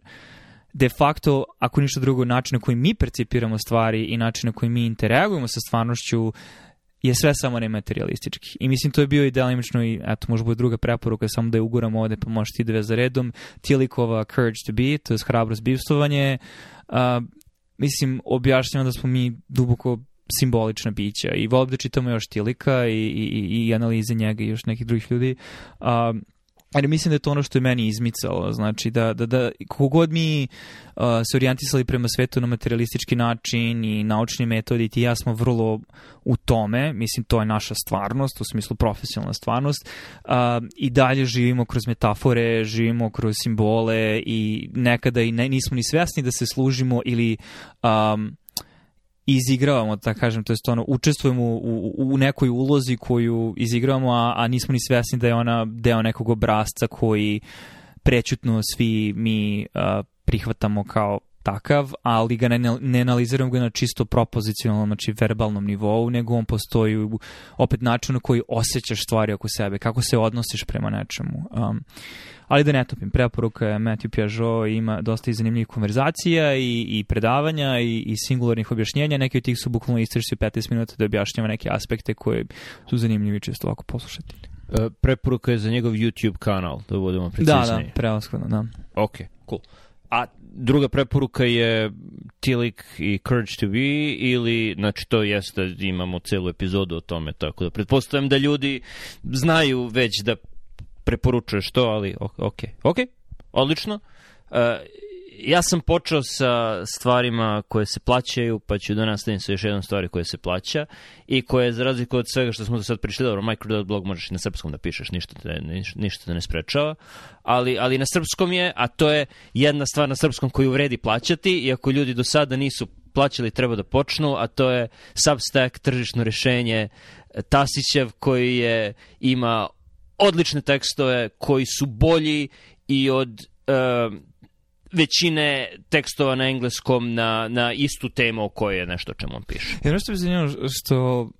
de facto, ako ništa drugo, način na koji mi percipiramo stvari i način na koji mi interagujemo sa stvarnošću je sve samo nematerialistički. I mislim, to je bio i delimično i, eto, možda bude druga preporuka, samo da je uguramo ovde, pa možeš ti dve za redom. Tilikova Courage to be, to je hrabrost bivstvovanje. Uh, mislim, objašnjamo da smo mi duboko simbolična bića i volim da čitamo još Tilika i, i, i analize njega i još nekih drugih ljudi. Uh, Ali mislim da je to ono što je meni izmicalo, znači da, da, da kogod mi uh, se orijentisali prema svetu na materialistički način i naučni metodi, ti ja smo vrlo u tome, mislim to je naša stvarnost, u smislu profesionalna stvarnost, uh, i dalje živimo kroz metafore, živimo kroz simbole i nekada i ne, nismo ni svesni da se služimo ili... Um, izigravamo, da kažem, to je ono, učestvujemo u, u, u, nekoj ulozi koju izigravamo, a, a nismo ni svesni da je ona deo nekog obrazca koji prećutno svi mi uh, prihvatamo kao takav, ali ga ne, ne analiziram ga na čisto propozicionalnom, znači verbalnom nivou, nego on postoji u, opet način na koji osjećaš stvari oko sebe, kako se odnosiš prema nečemu. Um, ali da ne topim, preporuka je Matthew Piaggio ima dosta i zanimljivih konverzacija i, i predavanja i, i singularnih objašnjenja, neki od tih su bukvalno istrši 15 minuta da objašnjava neke aspekte koje su zanimljivi često ovako poslušati. E, preporuka je za njegov YouTube kanal, da budemo precizniji. Da, da, prevaskodno, da. Ok, cool. A druga preporuka je Tilik i Courage to Be ili, znači to jeste, imamo celu epizodu o tome, tako da pretpostavljam da ljudi znaju već da preporučuješ to, ali ok, ok, odlično. Uh, ja sam počeo sa stvarima koje se plaćaju, pa ću da nastavim sa još jednom stvari koja se plaća i koja je za razliku od svega što smo do sad prišli, dobro, microdot blog možeš i na srpskom da pišeš, ništa te, niš, ništa te ne sprečava, ali, ali na srpskom je, a to je jedna stvar na srpskom koju vredi plaćati, iako ljudi do sada nisu plaćali treba da počnu, a to je Substack tržišno rešenje Tasićev koji je ima odlične tekstove koji su bolji i od uh, većine tekstova na engleskom na, na istu temu o kojoj je nešto čemu on piše. Ja nešto bi zanimljivo što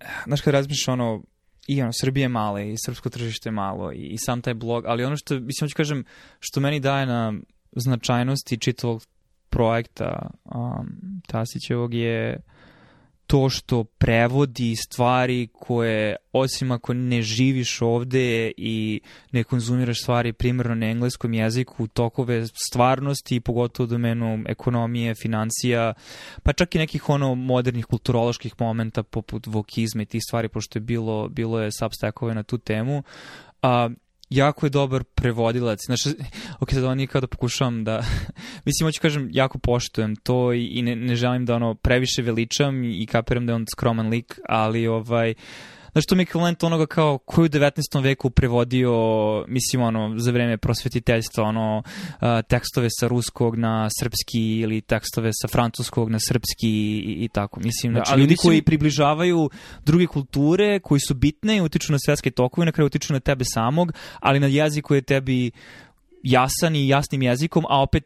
eh, znaš kad razmišljaš ono i ono, Srbije male i srpsko tržište je malo i, i sam taj blog, ali ono što, mislim, hoću kažem, što meni daje na značajnosti čitavog projekta um, Tasićevog je to što prevodi stvari koje, osim ako ne živiš ovde i ne konzumiraš stvari primjerno na engleskom jeziku, tokove stvarnosti, pogotovo domenu ekonomije, financija, pa čak i nekih ono modernih kulturoloških momenta poput vokizma i tih stvari, pošto je bilo, bilo je substackove na tu temu, a, uh, jako je dobar prevodilac. Znači, ok, sad oni kao da pokušavam da... mislim, hoću kažem, jako poštujem to i, i ne, ne želim da ono previše veličam i kapiram da je on skroman lik, ali ovaj... Uh, Znaš, to mi je ekvivalent onoga kao koju u 19. veku prevodio, mislim, ono, za vreme prosvetiteljstva, ono, tekstove sa ruskog na srpski ili tekstove sa francuskog na srpski i, i tako. Mislim, znači, da, ali ljudi mislim... koji približavaju druge kulture, koji su bitne i utiču na svetske tokove, na kraju utiču na tebe samog, ali na jezik koji je tebi jasan i jasnim jezikom, a opet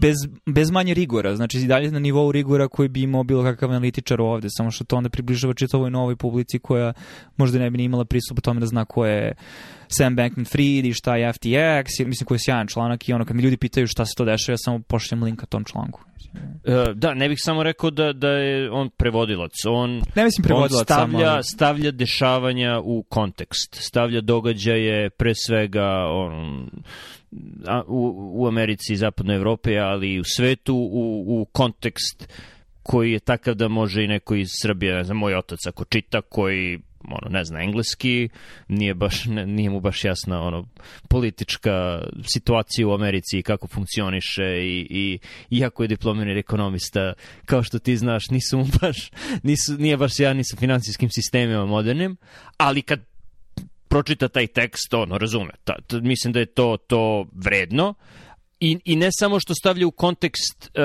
bez, bez manje rigora. Znači, i dalje na nivou rigora koji bi imao bilo kakav analitičar ovde, samo što to onda približava čitavoj novoj publici koja možda ne bi ni imala pristup tome da zna ko je Sam Bankman-Fried i šta je FTX, i, mislim koji je sjajan članak i ono kad mi ljudi pitaju šta se to dešava, ja samo pošljem link tom članku. E, da, ne bih samo rekao da, da je on prevodilac. On, ne mislim prevodilac on stavlja, samo, stavlja dešavanja u kontekst, stavlja događaje pre svega on, u, u Americi i zapadnoj Evropi, ali i u svetu, u, u kontekst koji je takav da može i neko iz Srbije, ne znam, moj otac ako čita, koji ono, ne zna engleski, nije, baš, ne, nije mu baš jasna ono, politička situacija u Americi i kako funkcioniše i, i iako je diplomirani ekonomista, kao što ti znaš, nisu mu baš, nisu, nije baš ja ni sa financijskim sistemima modernim, ali kad pročita taj tekst, ono, razume. Ta, ta, mislim da je to to vredno. I, I ne samo što stavlja u kontekst e,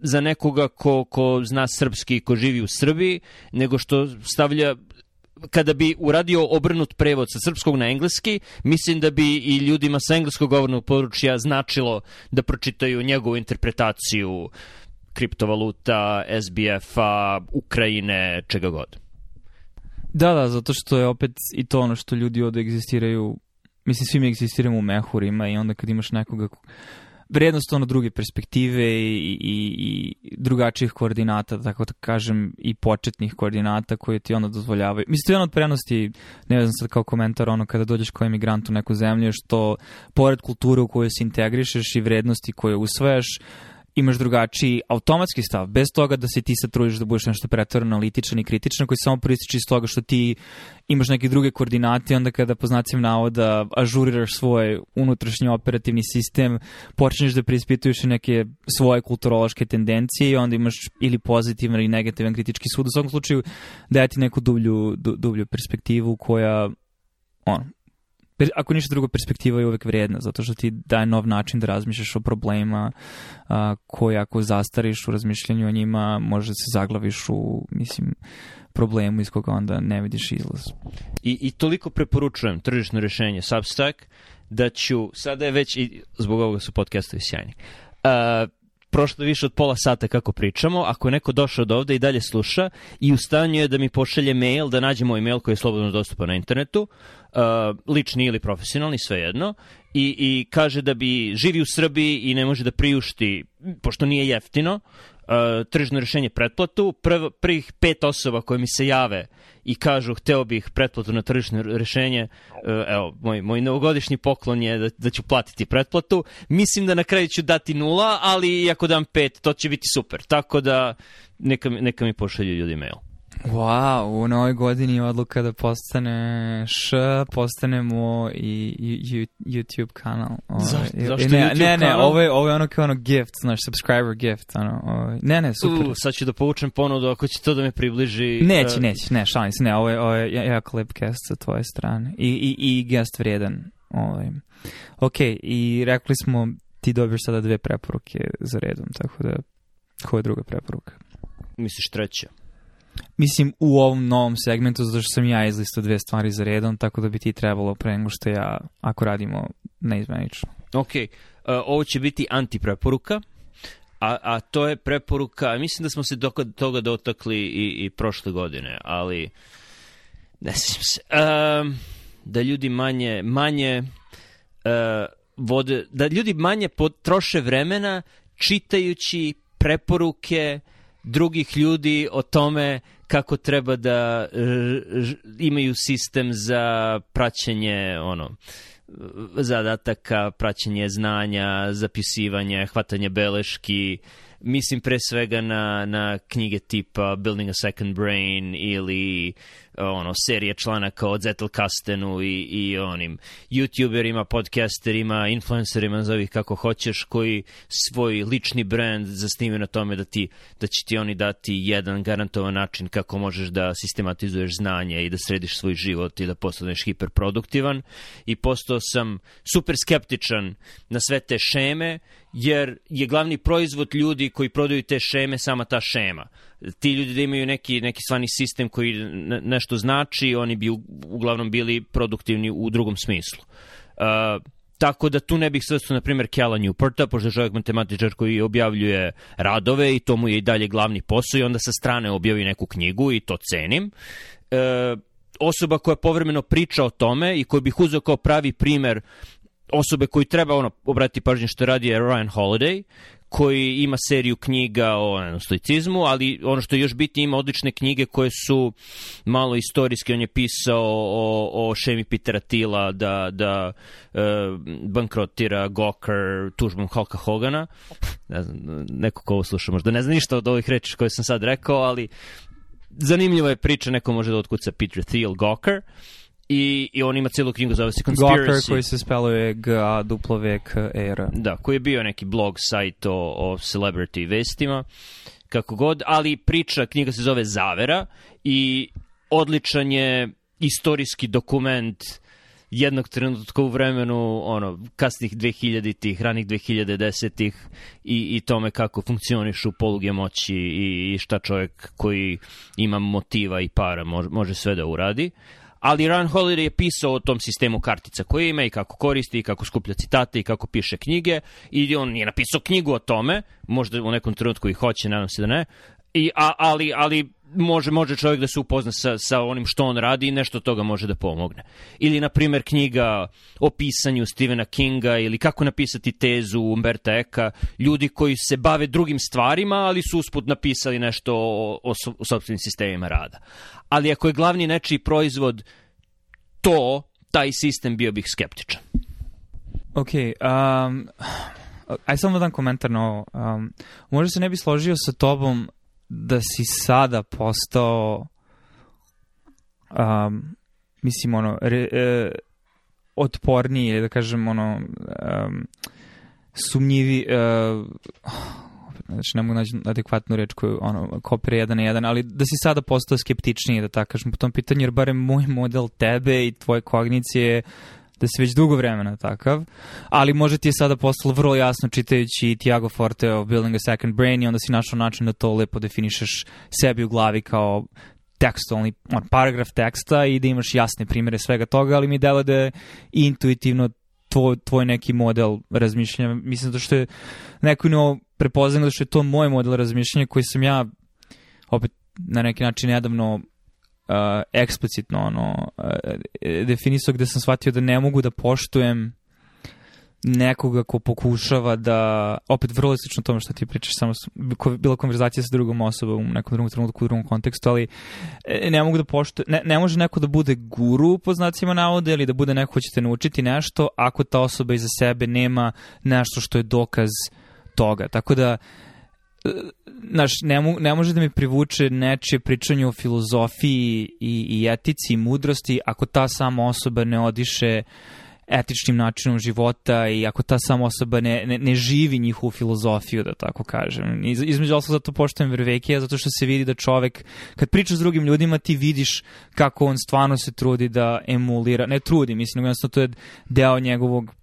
za nekoga ko, ko zna srpski i ko živi u Srbiji, nego što stavlja kada bi uradio obrnut prevod sa srpskog na engleski, mislim da bi i ljudima sa engleskog govornog područja značilo da pročitaju njegovu interpretaciju kriptovaluta, SBF-a, Ukrajine, čega god. Da, da, zato što je opet i to ono što ljudi ovde egzistiraju, mislim svi mi egzistiramo u mehurima i onda kad imaš nekoga vrednost ono druge perspektive i, i, i drugačijih koordinata, tako da kažem, i početnih koordinata koje ti onda dozvoljavaju. Mislim, to je ono od prednosti, ne znam sad kao komentar, ono kada dođeš kao emigrant u neku zemlju, što pored kulture u kojoj se integrišeš i vrednosti koje usvajaš, imaš drugačiji automatski stav, bez toga da se ti sad trudiš da budeš nešto pretvoreno analitičan i kritičan, koji samo proističe iz toga što ti imaš neke druge koordinate, onda kada po znacima navoda ažuriraš svoj unutrašnji operativni sistem, počneš da preispituješ neke svoje kulturološke tendencije i onda imaš ili pozitivan ili negativan kritički sud. U svakom slučaju daje ti neku dublju, dublju perspektivu koja ono, per, ako ništa drugo, perspektiva je uvek vrijedna, zato što ti daje nov način da razmišljaš o problema a, koji ako zastariš u razmišljanju o njima, može da se zaglaviš u, mislim, problemu iz koga onda ne vidiš izlaz. I, i toliko preporučujem tržišno rješenje Substack, da ću, sada je već, i zbog ovoga su podcastovi sjajni, uh, prošlo više od pola sata kako pričamo. Ako je neko došao do ovde i dalje sluša i u stanju je da mi pošalje mail, da nađe moj mail koji je slobodno dostupan na internetu, Uh, lični ili profesionalni, svejedno, i, i kaže da bi živi u Srbiji i ne može da priušti, pošto nije jeftino, uh, tržno rešenje pretplatu. Prv, prvih pet osoba koje mi se jave i kažu hteo bih pretplatu na tržišno rešenje, uh, evo, moj, moj novogodišnji poklon je da, da ću platiti pretplatu. Mislim da na kraju ću dati nula, ali ako dam pet, to će biti super. Tako da neka, neka mi pošalju ljudi mail. Wow, u novoj godini odluka da postane š, postanemo i, i YouTube kanal. Ovo, ovaj. zašto, zašto ne, YouTube ne, ne, kanal? Ovo je, ovo je ono kao ono gift, znaš, subscriber gift. Ono, ovo, ovaj. ne, ne, super. U, sad ću da povučem ponudu ako će to da me približi. Neće, uh, neće, ne, šalim se, ne, ovo je, ovo je jako lep guest sa tvoje strane. I, i, i guest vrijedan. Ovaj. Ok, i rekli smo ti dobiješ sada dve preporuke za redom, tako da koja je druga preporuka? Misliš treća? Mislim, u ovom novom segmentu, zato što sam ja izlistao dve stvari za redom, tako da bi ti trebalo pre nego što ja, ako radimo neizmenično. Ok, uh, ovo će biti antipreporuka, a, a to je preporuka, mislim da smo se do toga dotakli i, i prošle godine, ali ne sjećam se, uh, da ljudi manje, manje uh, vode, da ljudi manje potroše vremena čitajući preporuke uh, drugih ljudi o tome kako treba da e, imaju sistem za praćenje ono zadataka, praćenje znanja, zapisivanje, hvatanje beleški, mislim pre svega na, na knjige tipa Building a Second Brain ili ono serije članaka o Zettelkastenu i, i onim youtuberima, podcasterima, influencerima, zovih kako hoćeš, koji svoj lični brand zasnive na tome da, ti, da će ti oni dati jedan garantovan način kako možeš da sistematizuješ znanje i da središ svoj život i da postaneš hiperproduktivan i postao sam super skeptičan na sve te šeme jer je glavni proizvod ljudi koji prodaju te šeme sama ta šema ti ljudi da imaju neki, neki stvarni sistem koji nešto znači, oni bi uglavnom bili produktivni u drugom smislu. Uh, Tako da tu ne bih svrstao, na primjer, Kela Newporta, pošto je čovjek matematičar koji objavljuje radove i to mu je i dalje glavni posao i onda sa strane objavi neku knjigu i to cenim. Uh, osoba koja povremeno priča o tome i koju bih uzeo kao pravi primer osobe koji treba ono obratiti pažnju što radi je Ryan Holiday koji ima seriju knjiga o stoicizmu, ali ono što je još bitnije ima odlične knjige koje su malo istorijske, on je pisao o, o šemi Petera Tila da, da e, bankrotira Gawker tužbom Hulka Hogana ne znam, neko ko ovo sluša možda ne zna ništa od ovih reči koje sam sad rekao ali zanimljiva je priča, neko može da otkuca Peter Thiel Gawker I, I on ima celu knjigu, zove se Conspiracy. Gawker koji se speluje G-A duplo vek era. Da, koji je bio neki blog, sajt o, o celebrity vestima, kako god, ali priča, knjiga se zove Zavera i odličan je istorijski dokument jednog trenutka u vremenu ono kasnih 2000-ih, ranih 2010-ih i, i tome kako u poluge moći i, i šta čovjek koji ima motiva i para može, može sve da uradi. Uh, ali Ryan Holiday je pisao o tom sistemu kartica koje ima i kako koristi i kako skuplja citate i kako piše knjige i on je napisao knjigu o tome, možda u nekom trenutku i hoće, nadam se da ne, I, a, ali, ali može, može čovjek da se upozna sa, sa onim što on radi i nešto toga može da pomogne. Ili, na primjer, knjiga o pisanju Stephena Kinga ili kako napisati tezu Umberta Eka, ljudi koji se bave drugim stvarima, ali su usput napisali nešto o, o, o sobstvenim sistemima rada. Ali ako je glavni nečiji proizvod to, taj sistem bio bih skeptičan. Ok, um, aj samo dan komentar na ovo. Um, možda se ne bi složio sa tobom da si sada postao um, mislim ono re, e, otporniji ili da kažem ono um, sumnjivi uh, znači ne mogu naći adekvatnu reč koju ono, kopira jedan na jedan, ali da si sada postao skeptičniji, da tako kažem, po tom pitanju, jer barem moj model tebe i tvoje kognicije da si već dugo vremena takav, ali može ti je sada postalo vrlo jasno čitajući Tiago Forte o Building a Second Brain i onda si našao način da to lepo definišeš sebi u glavi kao tekstualni on, paragraf teksta i da imaš jasne primere svega toga, ali mi delo da je intuitivno tvoj, tvoj neki model razmišljanja. Mislim da što je neko imao prepoznano da što je to moj model razmišljanja koji sam ja opet na neki način nedavno uh, eksplicitno ono, uh, e, definisao gde sam shvatio da ne mogu da poštujem nekoga ko pokušava da, opet vrlo slično tome što ti pričaš, samo ko, bila konverzacija sa drugom osobom u nekom drugom trenutku, u drugom kontekstu, ali e, ne mogu da pošto, ne, ne može neko da bude guru po znacima navode ili da bude neko ko će naučiti nešto ako ta osoba iza sebe nema nešto što je dokaz toga. Tako da, uh, znaš, ne, mu, ne može da mi privuče nečije pričanje o filozofiji i, i etici i mudrosti ako ta sama osoba ne odiše etičnim načinom života i ako ta sama osoba ne, ne, ne živi njihovu filozofiju, da tako kažem. Iz, između oslo zato poštujem Vervekija, zato što se vidi da čovek, kad priča s drugim ljudima, ti vidiš kako on stvarno se trudi da emulira, ne trudi, mislim, jednostavno to je deo njegovog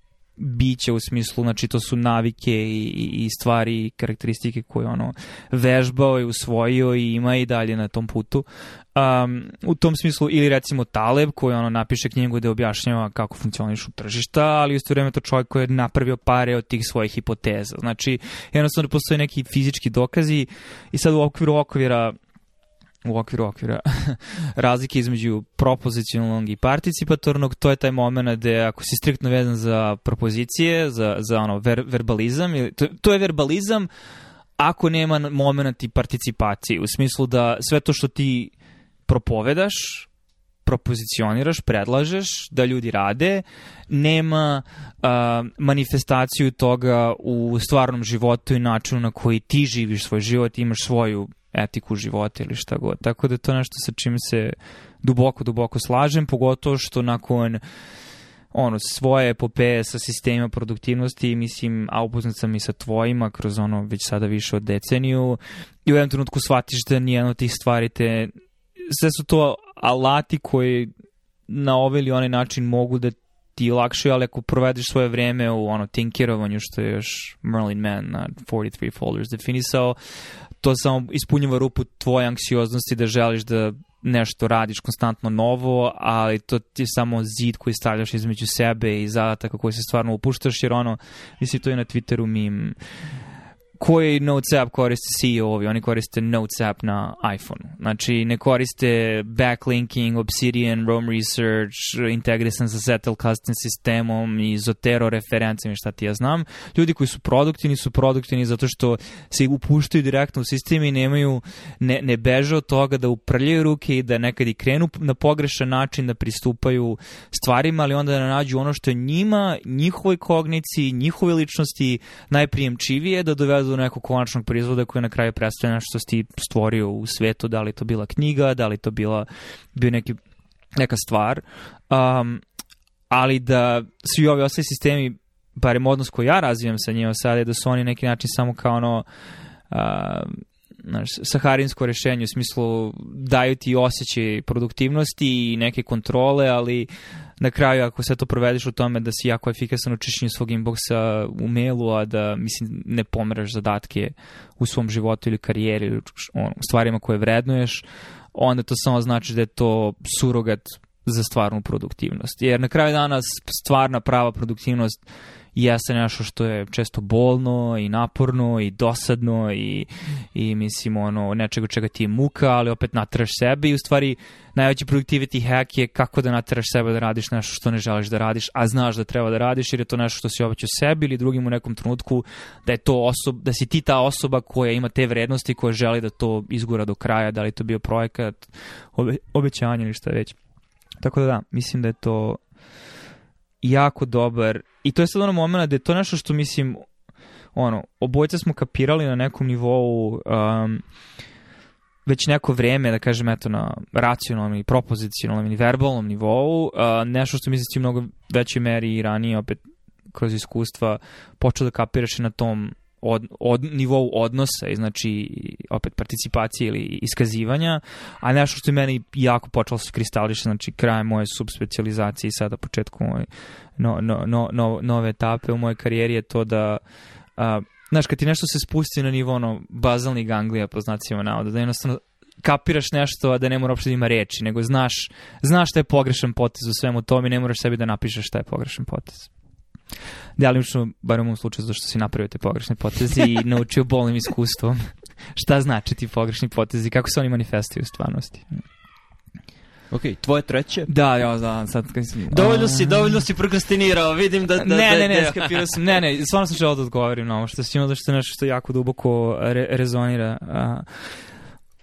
biće u smislu, znači to su navike i, i stvari i karakteristike koje ono vežbao i usvojio i ima i dalje na tom putu. Um, u tom smislu ili recimo Taleb koji ono napiše knjigu gde objašnjava kako funkcionišu tržišta, ali isto vreme to čovjek koji je napravio pare od tih svojih hipoteza. Znači, jednostavno postoje neki fizički dokazi i sad u okviru okvira u okviru okvira razlike između propozicionalnog i participatornog, to je taj moment gde ako si striktno vezan za propozicije, za, za ono, ver, verbalizam, ili, to, to je verbalizam ako nema moment i participacije, u smislu da sve to što ti propovedaš, propozicioniraš, predlažeš da ljudi rade, nema a, manifestaciju toga u stvarnom životu i načinu na koji ti živiš svoj život, imaš svoju etiku života ili šta god. Tako da je to nešto sa čim se duboko, duboko slažem, pogotovo što nakon ono, svoje epopeje sa sistema produktivnosti, mislim, a upoznat sam i sa tvojima kroz ono već sada više od deceniju i u jednom trenutku shvatiš da nijedno od tih stvari te, sve su to alati koji na ovaj ili onaj način mogu da ti lakše, ali ako provediš svoje vreme u ono tinkerovanju, što je još Merlin Mann na 43 folders definisao, to samo ispunjava rupu tvoje anksioznosti da želiš da nešto radiš konstantno novo, ali to ti je samo zid koji stavljaš između sebe i zadataka koji se stvarno upuštaš, jer ono, mislim, to je na Twitteru mim, koji Notes app koriste CEO-ovi? Oni koriste Notes app na iPhone. Znači, ne koriste backlinking, Obsidian, Roam Research, integrisan sa Settle Custom sistemom i Zotero i šta ti ja znam. Ljudi koji su produktivni su produktivni zato što se upuštaju direktno u sistem i nemaju, ne, ne beže od toga da uprljaju ruke i da nekad i krenu na pogrešan način da pristupaju stvarima, ali onda da nađu ono što je njima, njihovoj kognici, njihove ličnosti najprijemčivije da dovedu do nekog konačnog proizvoda koji na kraju predstavlja što si ti stvorio u svetu, da li to bila knjiga, da li to bila bio neki, neka stvar, um, ali da svi ovi ostali sistemi, barem odnos koji ja razvijam sa njima sada, je da su oni neki način samo kao ono, uh, znaš, saharinsko rešenje, u smislu daju ti osjećaj produktivnosti i neke kontrole, ali uh, na kraju ako sve to provedeš u tome da si jako efikasan u čišćenju svog inboxa u mailu, a da mislim ne pomeraš zadatke u svom životu ili karijeri ili stvarima koje vrednuješ, onda to samo znači da je to surogat za stvarnu produktivnost. Jer na kraju dana stvarna prava produktivnost i jeste nešto što je često bolno i naporno i dosadno i, i mislim ono nečega čega ti je muka, ali opet natraš sebe i u stvari najveći productivity hack je kako da natraš sebe da radiš nešto što ne želiš da radiš, a znaš da treba da radiš jer je to nešto što si obećao sebi ili drugim u nekom trenutku da je to osob, da si ti ta osoba koja ima te vrednosti koja želi da to izgura do kraja, da li to bio projekat, obe, obećanje ili šta već. Tako da da, mislim da je to jako dobar i to je sad ono moment da je to nešto što mislim ono, obojca smo kapirali na nekom nivou um, već neko vreme, da kažem, eto, na racionalnom i propozicionalnom i verbalnom nivou, uh, nešto što mislim da si mnogo većoj meri i ranije opet kroz iskustva počeo da kapiraš na tom od, od, nivou odnosa i znači opet participacije ili iskazivanja, a nešto što je meni jako počelo da se kristališe, znači kraj moje subspecializacije i sada početku moje no, no, no, no, nove etape u mojoj karijeri je to da a, znaš, kad ti nešto se spusti na nivo ono, bazalnih ganglija po znacima navoda, da jednostavno kapiraš nešto, a da ne mora uopšte da ima reči, nego znaš, znaš šta je pogrešan potez u svemu tome i ne moraš sebi da napišeš šta je pogrešan potez. Delimično, da, bar u mom slučaju, zašto si napravio te pogrešne poteze i naučio bolnim iskustvom šta znači ti pogrešni potezi, kako se oni manifestuju u stvarnosti. Ok, tvoje treće? Da, ja znam, sad kad si... Dovoljno si, dovoljno si prokrastinirao, vidim da... da ne, da, ne, ne, da- skapirao sam. Ne, ne, stvarno sam želeo da odgovorim na ovo što si imao, da što je nešto što jako duboko re rezonira a,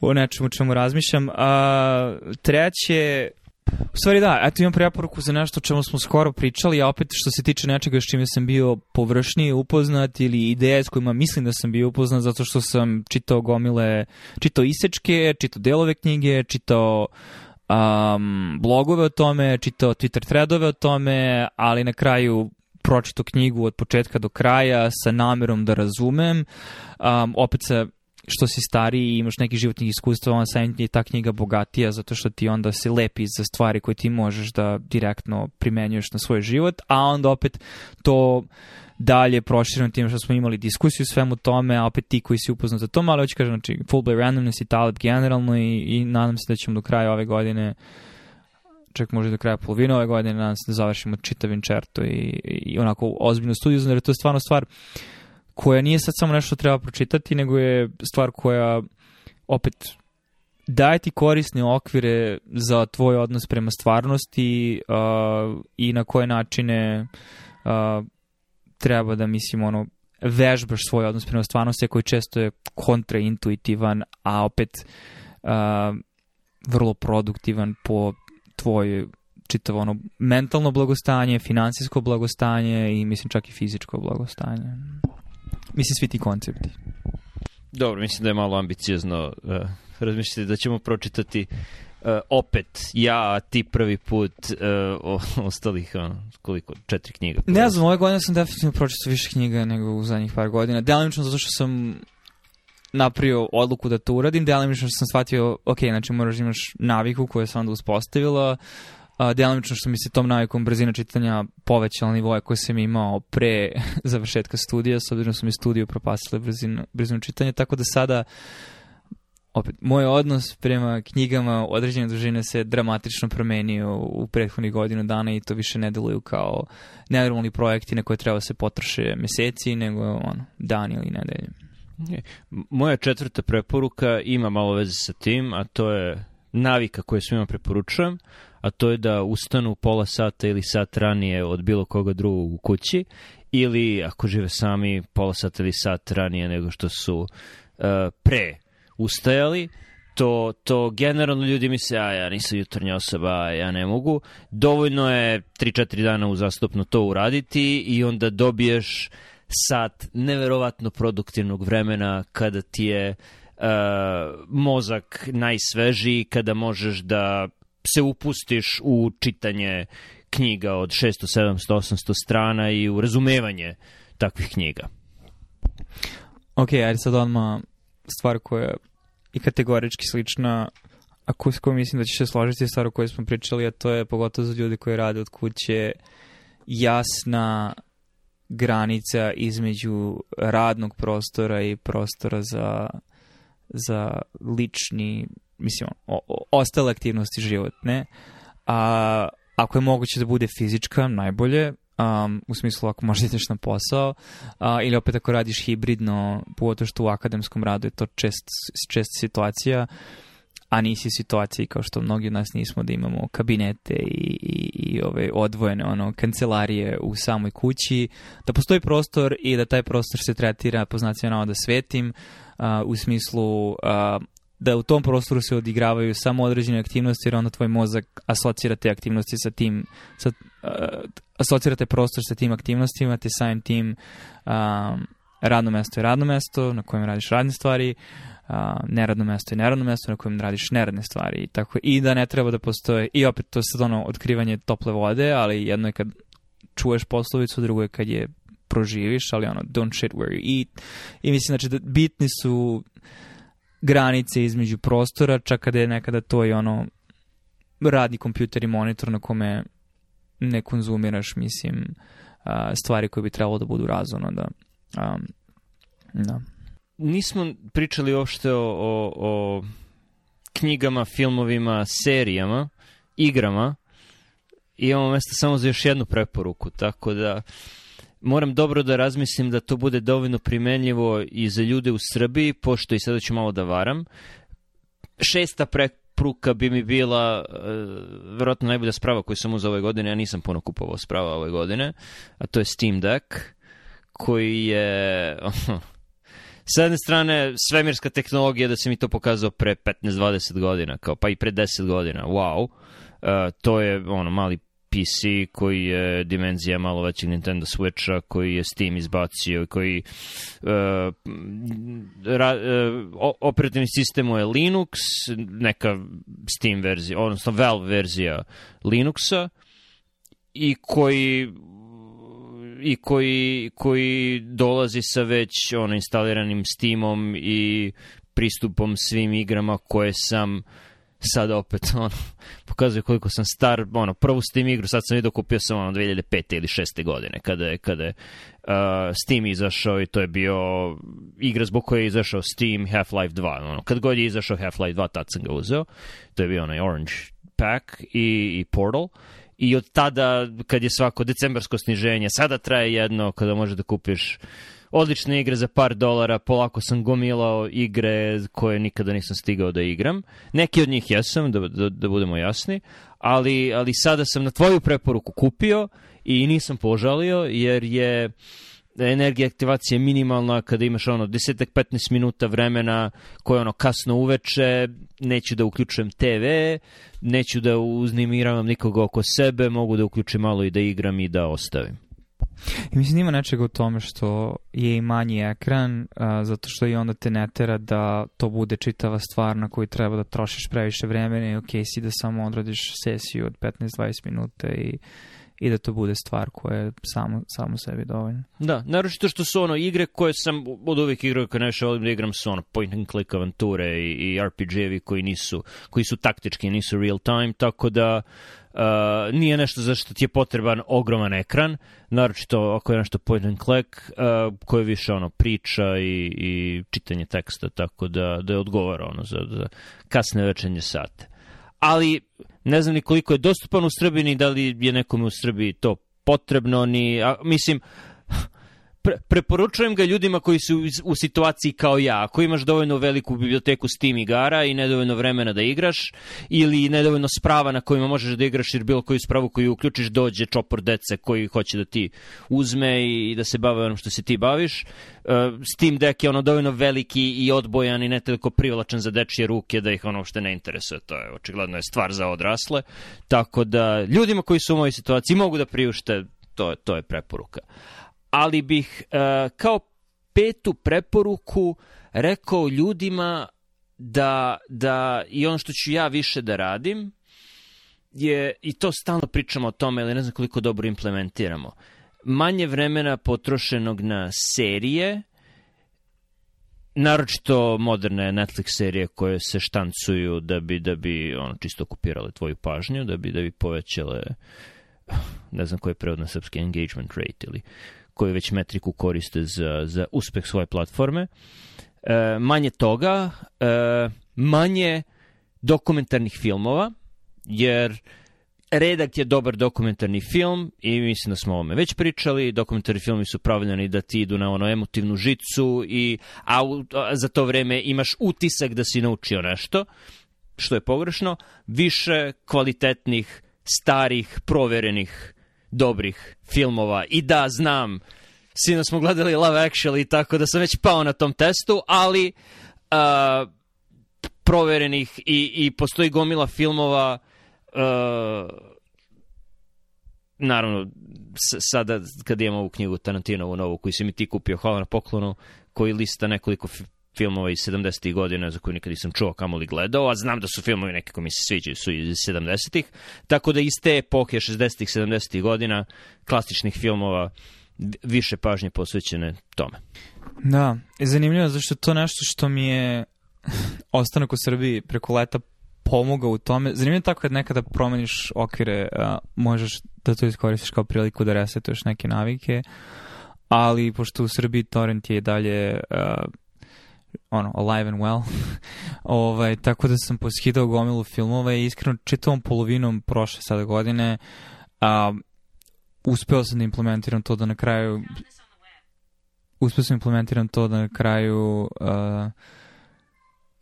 o nečemu čemu razmišljam. A, treće, U stvari da, eto imam preporuku za nešto o čemu smo skoro pričali, a opet što se tiče nečega s čime sam bio površnije upoznat ili ideje s kojima mislim da sam bio upoznat zato što sam čitao gomile, čitao isečke, čitao delove knjige, čitao um, blogove o tome, čitao Twitter threadove o tome, ali na kraju pročito knjigu od početka do kraja sa namerom da razumem. Um, opet se što si stariji i imaš neki životni iskustva, onda samim je ta knjiga bogatija zato što ti onda se lepi za stvari koje ti možeš da direktno primenjuješ na svoj život, a onda opet to dalje prošireno tim što smo imali diskusiju svemu tome, a opet ti koji si upoznat za tom, ali hoću kažem, znači, Full by Randomness i Taleb generalno i, i nadam se da ćemo do kraja ove godine ček može do kraja polovine ove godine nadam se da završimo čitavim čertu i, i onako ozbiljnu studiju, znači to je stvarno stvar uh, koja nije sad samo nešto treba pročitati, nego je stvar koja opet daje ti korisne okvire za tvoj odnos prema stvarnosti uh, i na koje načine uh, treba da, mislim, ono, vežbaš svoj odnos prema stvarnosti koji često je kontraintuitivan, a opet uh, vrlo produktivan po tvoj čitavo ono mentalno blagostanje, finansijsko blagostanje i mislim čak i fizičko blagostanje. Mislim, svi ti koncepti. Dobro, mislim da je malo ambiciozno uh, razmišljati da ćemo pročitati uh, opet ja, ti prvi put uh, ostalih ono, koliko, četiri knjiga. Ne znam, ove godine sam definitivno pročitao više knjiga nego u zadnjih par godina. Delimično zato što sam napravio odluku da to uradim, delimično što sam shvatio, ok, znači moraš da imaš naviku koja se onda uspostavila, uh, a, delamično što mi se tom navikom brzina čitanja povećala nivoje koje sam imao pre završetka studija, s obzirom da su mi studiju propasile brzinu, brzinu čitanja, tako da sada opet, moj odnos prema knjigama određene dužine se dramatično promenio u prethodnih godinu dana i to više ne deluju kao nenormalni projekti na koje treba se potroše meseci, nego ono, dan ili nedelje. E, moja četvrta preporuka ima malo veze sa tim, a to je navika koju svima preporučujem, a to je da ustanu pola sata ili sat ranije od bilo koga drugog u kući ili ako žive sami pola sata ili sat ranije nego što su uh, pre ustajali to, to generalno ljudi misle, a ja nisam jutarnja osoba, ja ne mogu. Dovoljno je 3-4 dana uzastopno to uraditi i onda dobiješ sat neverovatno produktivnog vremena kada ti je uh, mozak najsvežiji, kada možeš da se upustiš u čitanje knjiga od 600, 700, 800 strana i u razumevanje takvih knjiga. Ok, ajde sad odmah stvar koja je i kategorički slična, a s kojom mislim da će se složiti stvar o kojoj smo pričali, a to je pogotovo za ljudi koji rade od kuće jasna granica između radnog prostora i prostora za, za lični mislim, o, o, ostale aktivnosti životne, a ako je moguće da bude fizička, najbolje, um, u smislu ako možda ideš na posao uh, ili opet ako radiš hibridno, pogotovo što u akademskom radu je to čest, čest situacija, a nisi situaciji kao što mnogi od nas nismo da imamo kabinete i, i, i ove odvojene ono, kancelarije u samoj kući, da postoji prostor i da taj prostor se tretira po znacima navoda svetim, uh, u smislu uh, da u tom prostoru se odigravaju samo određene aktivnosti jer onda tvoj mozak asocira te aktivnosti sa tim sa, uh, eh, asocira te prostor sa tim aktivnostima te samim tim um, radno mesto je radno mesto na kojem radiš radne stvari uh, neradno mesto je neradno mesto na kojem radiš neradne stvari i tako i da ne treba da postoje i opet to je sad ono otkrivanje tople vode ali jedno je kad čuješ poslovicu drugo je kad je proživiš ali ono don't shit where you eat i mislim znači da bitni su uh, granice između prostora, čak kada je nekada to i ono radni kompjuter i monitor na kome ne konzumiraš, mislim, stvari koje bi trebalo da budu razumno, da. da. Nismo pričali uopšte o, o, o knjigama, filmovima, serijama, igrama. imamo mesta samo za još jednu preporuku, tako da moram dobro da razmislim da to bude dovoljno primenljivo i za ljude u Srbiji, pošto i sada ću malo da varam. Šesta preporuka bi mi bila e, verovatno najbolja sprava koju sam uzao ove godine, ja nisam puno kupovao sprava ove godine, a to je Steam Deck, koji je... s jedne strane svemirska tehnologija da se mi to pokazao pre 15-20 godina, kao pa i pre 10 godina, wow. Uh, to je ono mali PC koji je dimenzija malo većeg Nintendo Switcha koji je Steam izbacio i koji uh, ra, uh, operativni sistem je Linux, neka Steam verzija, odnosno Valve verzija Linuxa i koji i koji, koji dolazi sa već ono, instaliranim Steamom i pristupom svim igrama koje sam uh, sad opet on pokazuje koliko sam star, ono, prvu Steam igru sad sam video kupio sam ono 2005. ili 6. godine kada je, kada je uh, Steam izašao i to je bio igra zbog koje je izašao Steam Half-Life 2, ono, kad god je izašao Half-Life 2 tad sam ga uzeo, to je bio onaj Orange Pack i, i Portal i od tada kad je svako decembarsko sniženje, sada traje jedno kada možeš da kupiš odlične igre za par dolara, polako sam gomilao igre koje nikada nisam stigao da igram. Neki od njih jesam, da, da, da budemo jasni, ali, ali sada sam na tvoju preporuku kupio i nisam požalio, jer je energija aktivacije minimalna kada imaš ono 10-15 minuta vremena koje ono kasno uveče, neću da uključujem TV, neću da uznimiravam nikoga oko sebe, mogu da uključim malo i da igram i da ostavim. I mislim ima nečega u tome što je i manji ekran, a, zato što i onda te ne tera da to bude čitava stvar na koju treba da trošiš previše vremena i ok si da samo odradiš sesiju od 15-20 minuta i i da to bude stvar koja je samo, samo sebi dovoljna. Da, naročito što su ono igre koje sam od uvijek igrao koje nešto volim da igram su ono point and click avanture i, i RPG-evi koji nisu, koji su taktički, nisu real time, tako da uh, nije nešto za što ti je potreban ogroman ekran, naročito ako je nešto point and click, uh, koje više ono priča i, i čitanje teksta, tako da, da je odgovara ono za, za kasne večernje sate ali ne znam ni koliko je dostupan u Srbiji, ni da li je nekome u Srbiji to potrebno, ni, a, mislim, pre, preporučujem ga ljudima koji su u, situaciji kao ja. Ako imaš dovoljno veliku biblioteku Steam igara i nedovoljno vremena da igraš ili nedovoljno sprava na kojima možeš da igraš jer bilo koju spravu koju uključiš dođe čopor dece koji hoće da ti uzme i, da se bave onom što se ti baviš. Uh, Steam Deck je ono dovoljno veliki i odbojan i ne toliko privlačan za dečije ruke da ih ono uopšte ne interesuje. To je očigledno je stvar za odrasle. Tako da ljudima koji su u mojoj situaciji mogu da priušte to, to je preporuka ali bih uh, kao petu preporuku rekao ljudima da, da i ono što ću ja više da radim je, i to stalno pričamo o tome, ali ne znam koliko dobro implementiramo, manje vremena potrošenog na serije, naročito moderne Netflix serije koje se štancuju da bi da bi ono čisto okupirale tvoju pažnju, da bi da bi povećale ne znam koji je prevod na srpski engagement rate ili uh, koju već metriku koriste za, za uspeh svoje platforme. E, manje toga, e, manje dokumentarnih filmova, jer redak je dobar dokumentarni film i mislim da smo o ovome već pričali. Dokumentarni filmi su pravljeni da ti idu na ono emotivnu žicu, i, a, u, a za to vreme imaš utisak da si naučio nešto, što je pogrešno. Više kvalitetnih, starih, proverenih dobrih filmova i da, znam, sino smo gledali Love Actually, tako da sam već pao na tom testu, ali uh, proverenih i, i postoji gomila filmova uh, naravno sada kad imamo ovu knjigu Tarantinovu novu koju si mi ti kupio, hvala na poklonu koji lista nekoliko filmova iz 70. godina za koje nikad nisam čuo kamoli gledao, a znam da su filmovi nekako mi se sviđaju, su iz 70. Tako da iz te epohe 60. 70. godina klasičnih filmova više pažnje posvećene tome. Da, zanimljivo je zašto to nešto što mi je ostanak u Srbiji preko leta pomogao u tome. Zanimljivo je tako kad nekada promeniš okvire, a, možeš da to iskoristiš kao priliku da resetuješ neke navike, ali pošto u Srbiji torrent je i dalje a, ono, alive and well. ovaj, tako da sam poskidao gomilu filmova i iskreno čitavom polovinom prošle sada godine a, uspeo sam da implementiram to da na kraju uspeo sam da implementiram to da na kraju a,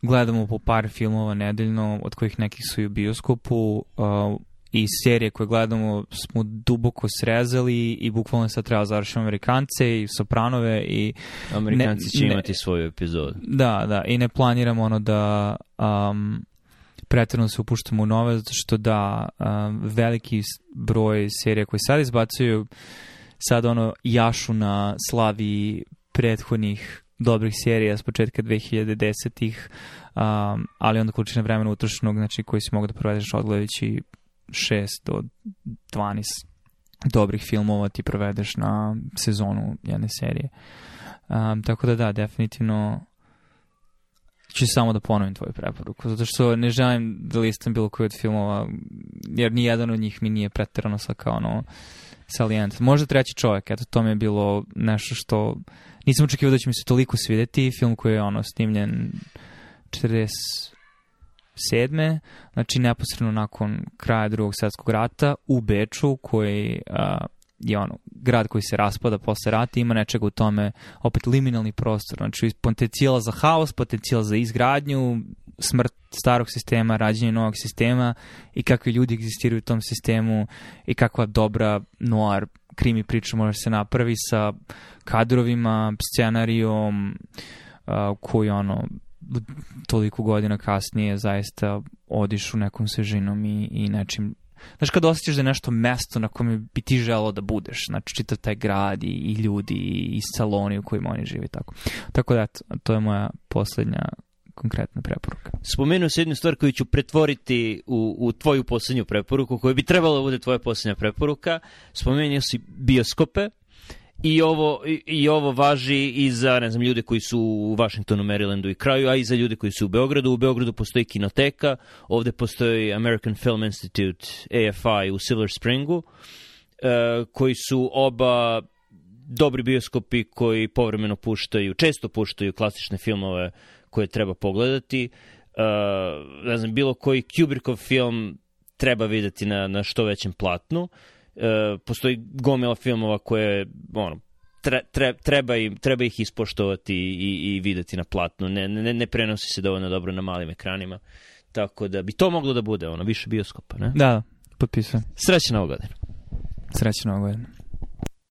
gledamo po par filmova nedeljno, od kojih nekih su i u bioskopu. A, i serije koje gledamo smo duboko srezali i bukvalno sad treba da završiti Amerikance i Sopranove i... Amerikanci ne, će ne, imati svoju epizodu. Da, da, i ne planiramo ono da um, pretredno se upuštamo u nove, zato što da um, veliki broj serija koje sad izbacuju sad ono jašu na slavi prethodnih dobrih serija s početka 2010-ih, um, ali onda količina vremena utrošenog, znači koji si mogu da provedeš odgledajući 6 do 12 dobrih filmova ti provedeš na sezonu jedne serije. Um, tako da da, definitivno ću samo da ponovim tvoju preporuku, zato što ne želim da listam bilo koji od filmova, jer ni jedan od njih mi nije pretirano sa kao ono salient. Možda treći čovjek, eto to mi je bilo nešto što nisam očekivao da će mi se toliko svideti, film koji je ono snimljen 40 sedme, znači neposredno nakon kraja drugog svjetskog rata u Beču koji a, je ono, grad koji se raspada posle rata ima nečega u tome opet liminalni prostor, znači potencijala za haos, potencijala za izgradnju smrt starog sistema, rađenje novog sistema i kakvi ljudi egzistiraju u tom sistemu i kakva dobra noir krimi priča može se napravi sa kadrovima, scenarijom uh, koji ono toliko godina kasnije zaista odiš u nekom svežinom i, i nečim Znaš, kad osjećaš da je nešto mesto na kome bi ti želao da budeš, znači čitav taj grad i, i ljudi i, i saloni u kojima oni živi tako. Tako da, eto, to je moja poslednja konkretna preporuka. Spomenuo se jednu stvar koju ću pretvoriti u, u tvoju poslednju preporuku, koja bi trebala da bude tvoja poslednja preporuka. Spomenuo si bioskope I ovo, i, i ovo važi i za ne znam, ljude koji su u Washingtonu, Marylandu i kraju, a i za ljude koji su u Beogradu. U Beogradu postoji kinoteka, ovde postoji American Film Institute, AFI, u Silver Springu, e, koji su oba dobri bioskopi koji povremeno puštaju, često puštaju klasične filmove koje treba pogledati. Uh, ne znam, bilo koji Kubrickov film treba videti na, na što većem platnu. Uh, e, postoji gomila filmova koje ono, tre, treba, im, treba ih ispoštovati i, i videti na platnu. Ne, ne, ne prenosi se dovoljno dobro na malim ekranima. Tako da bi to moglo da bude ono, više bioskopa, ne? Da, potpisujem. Srećna godina. Srećna godina.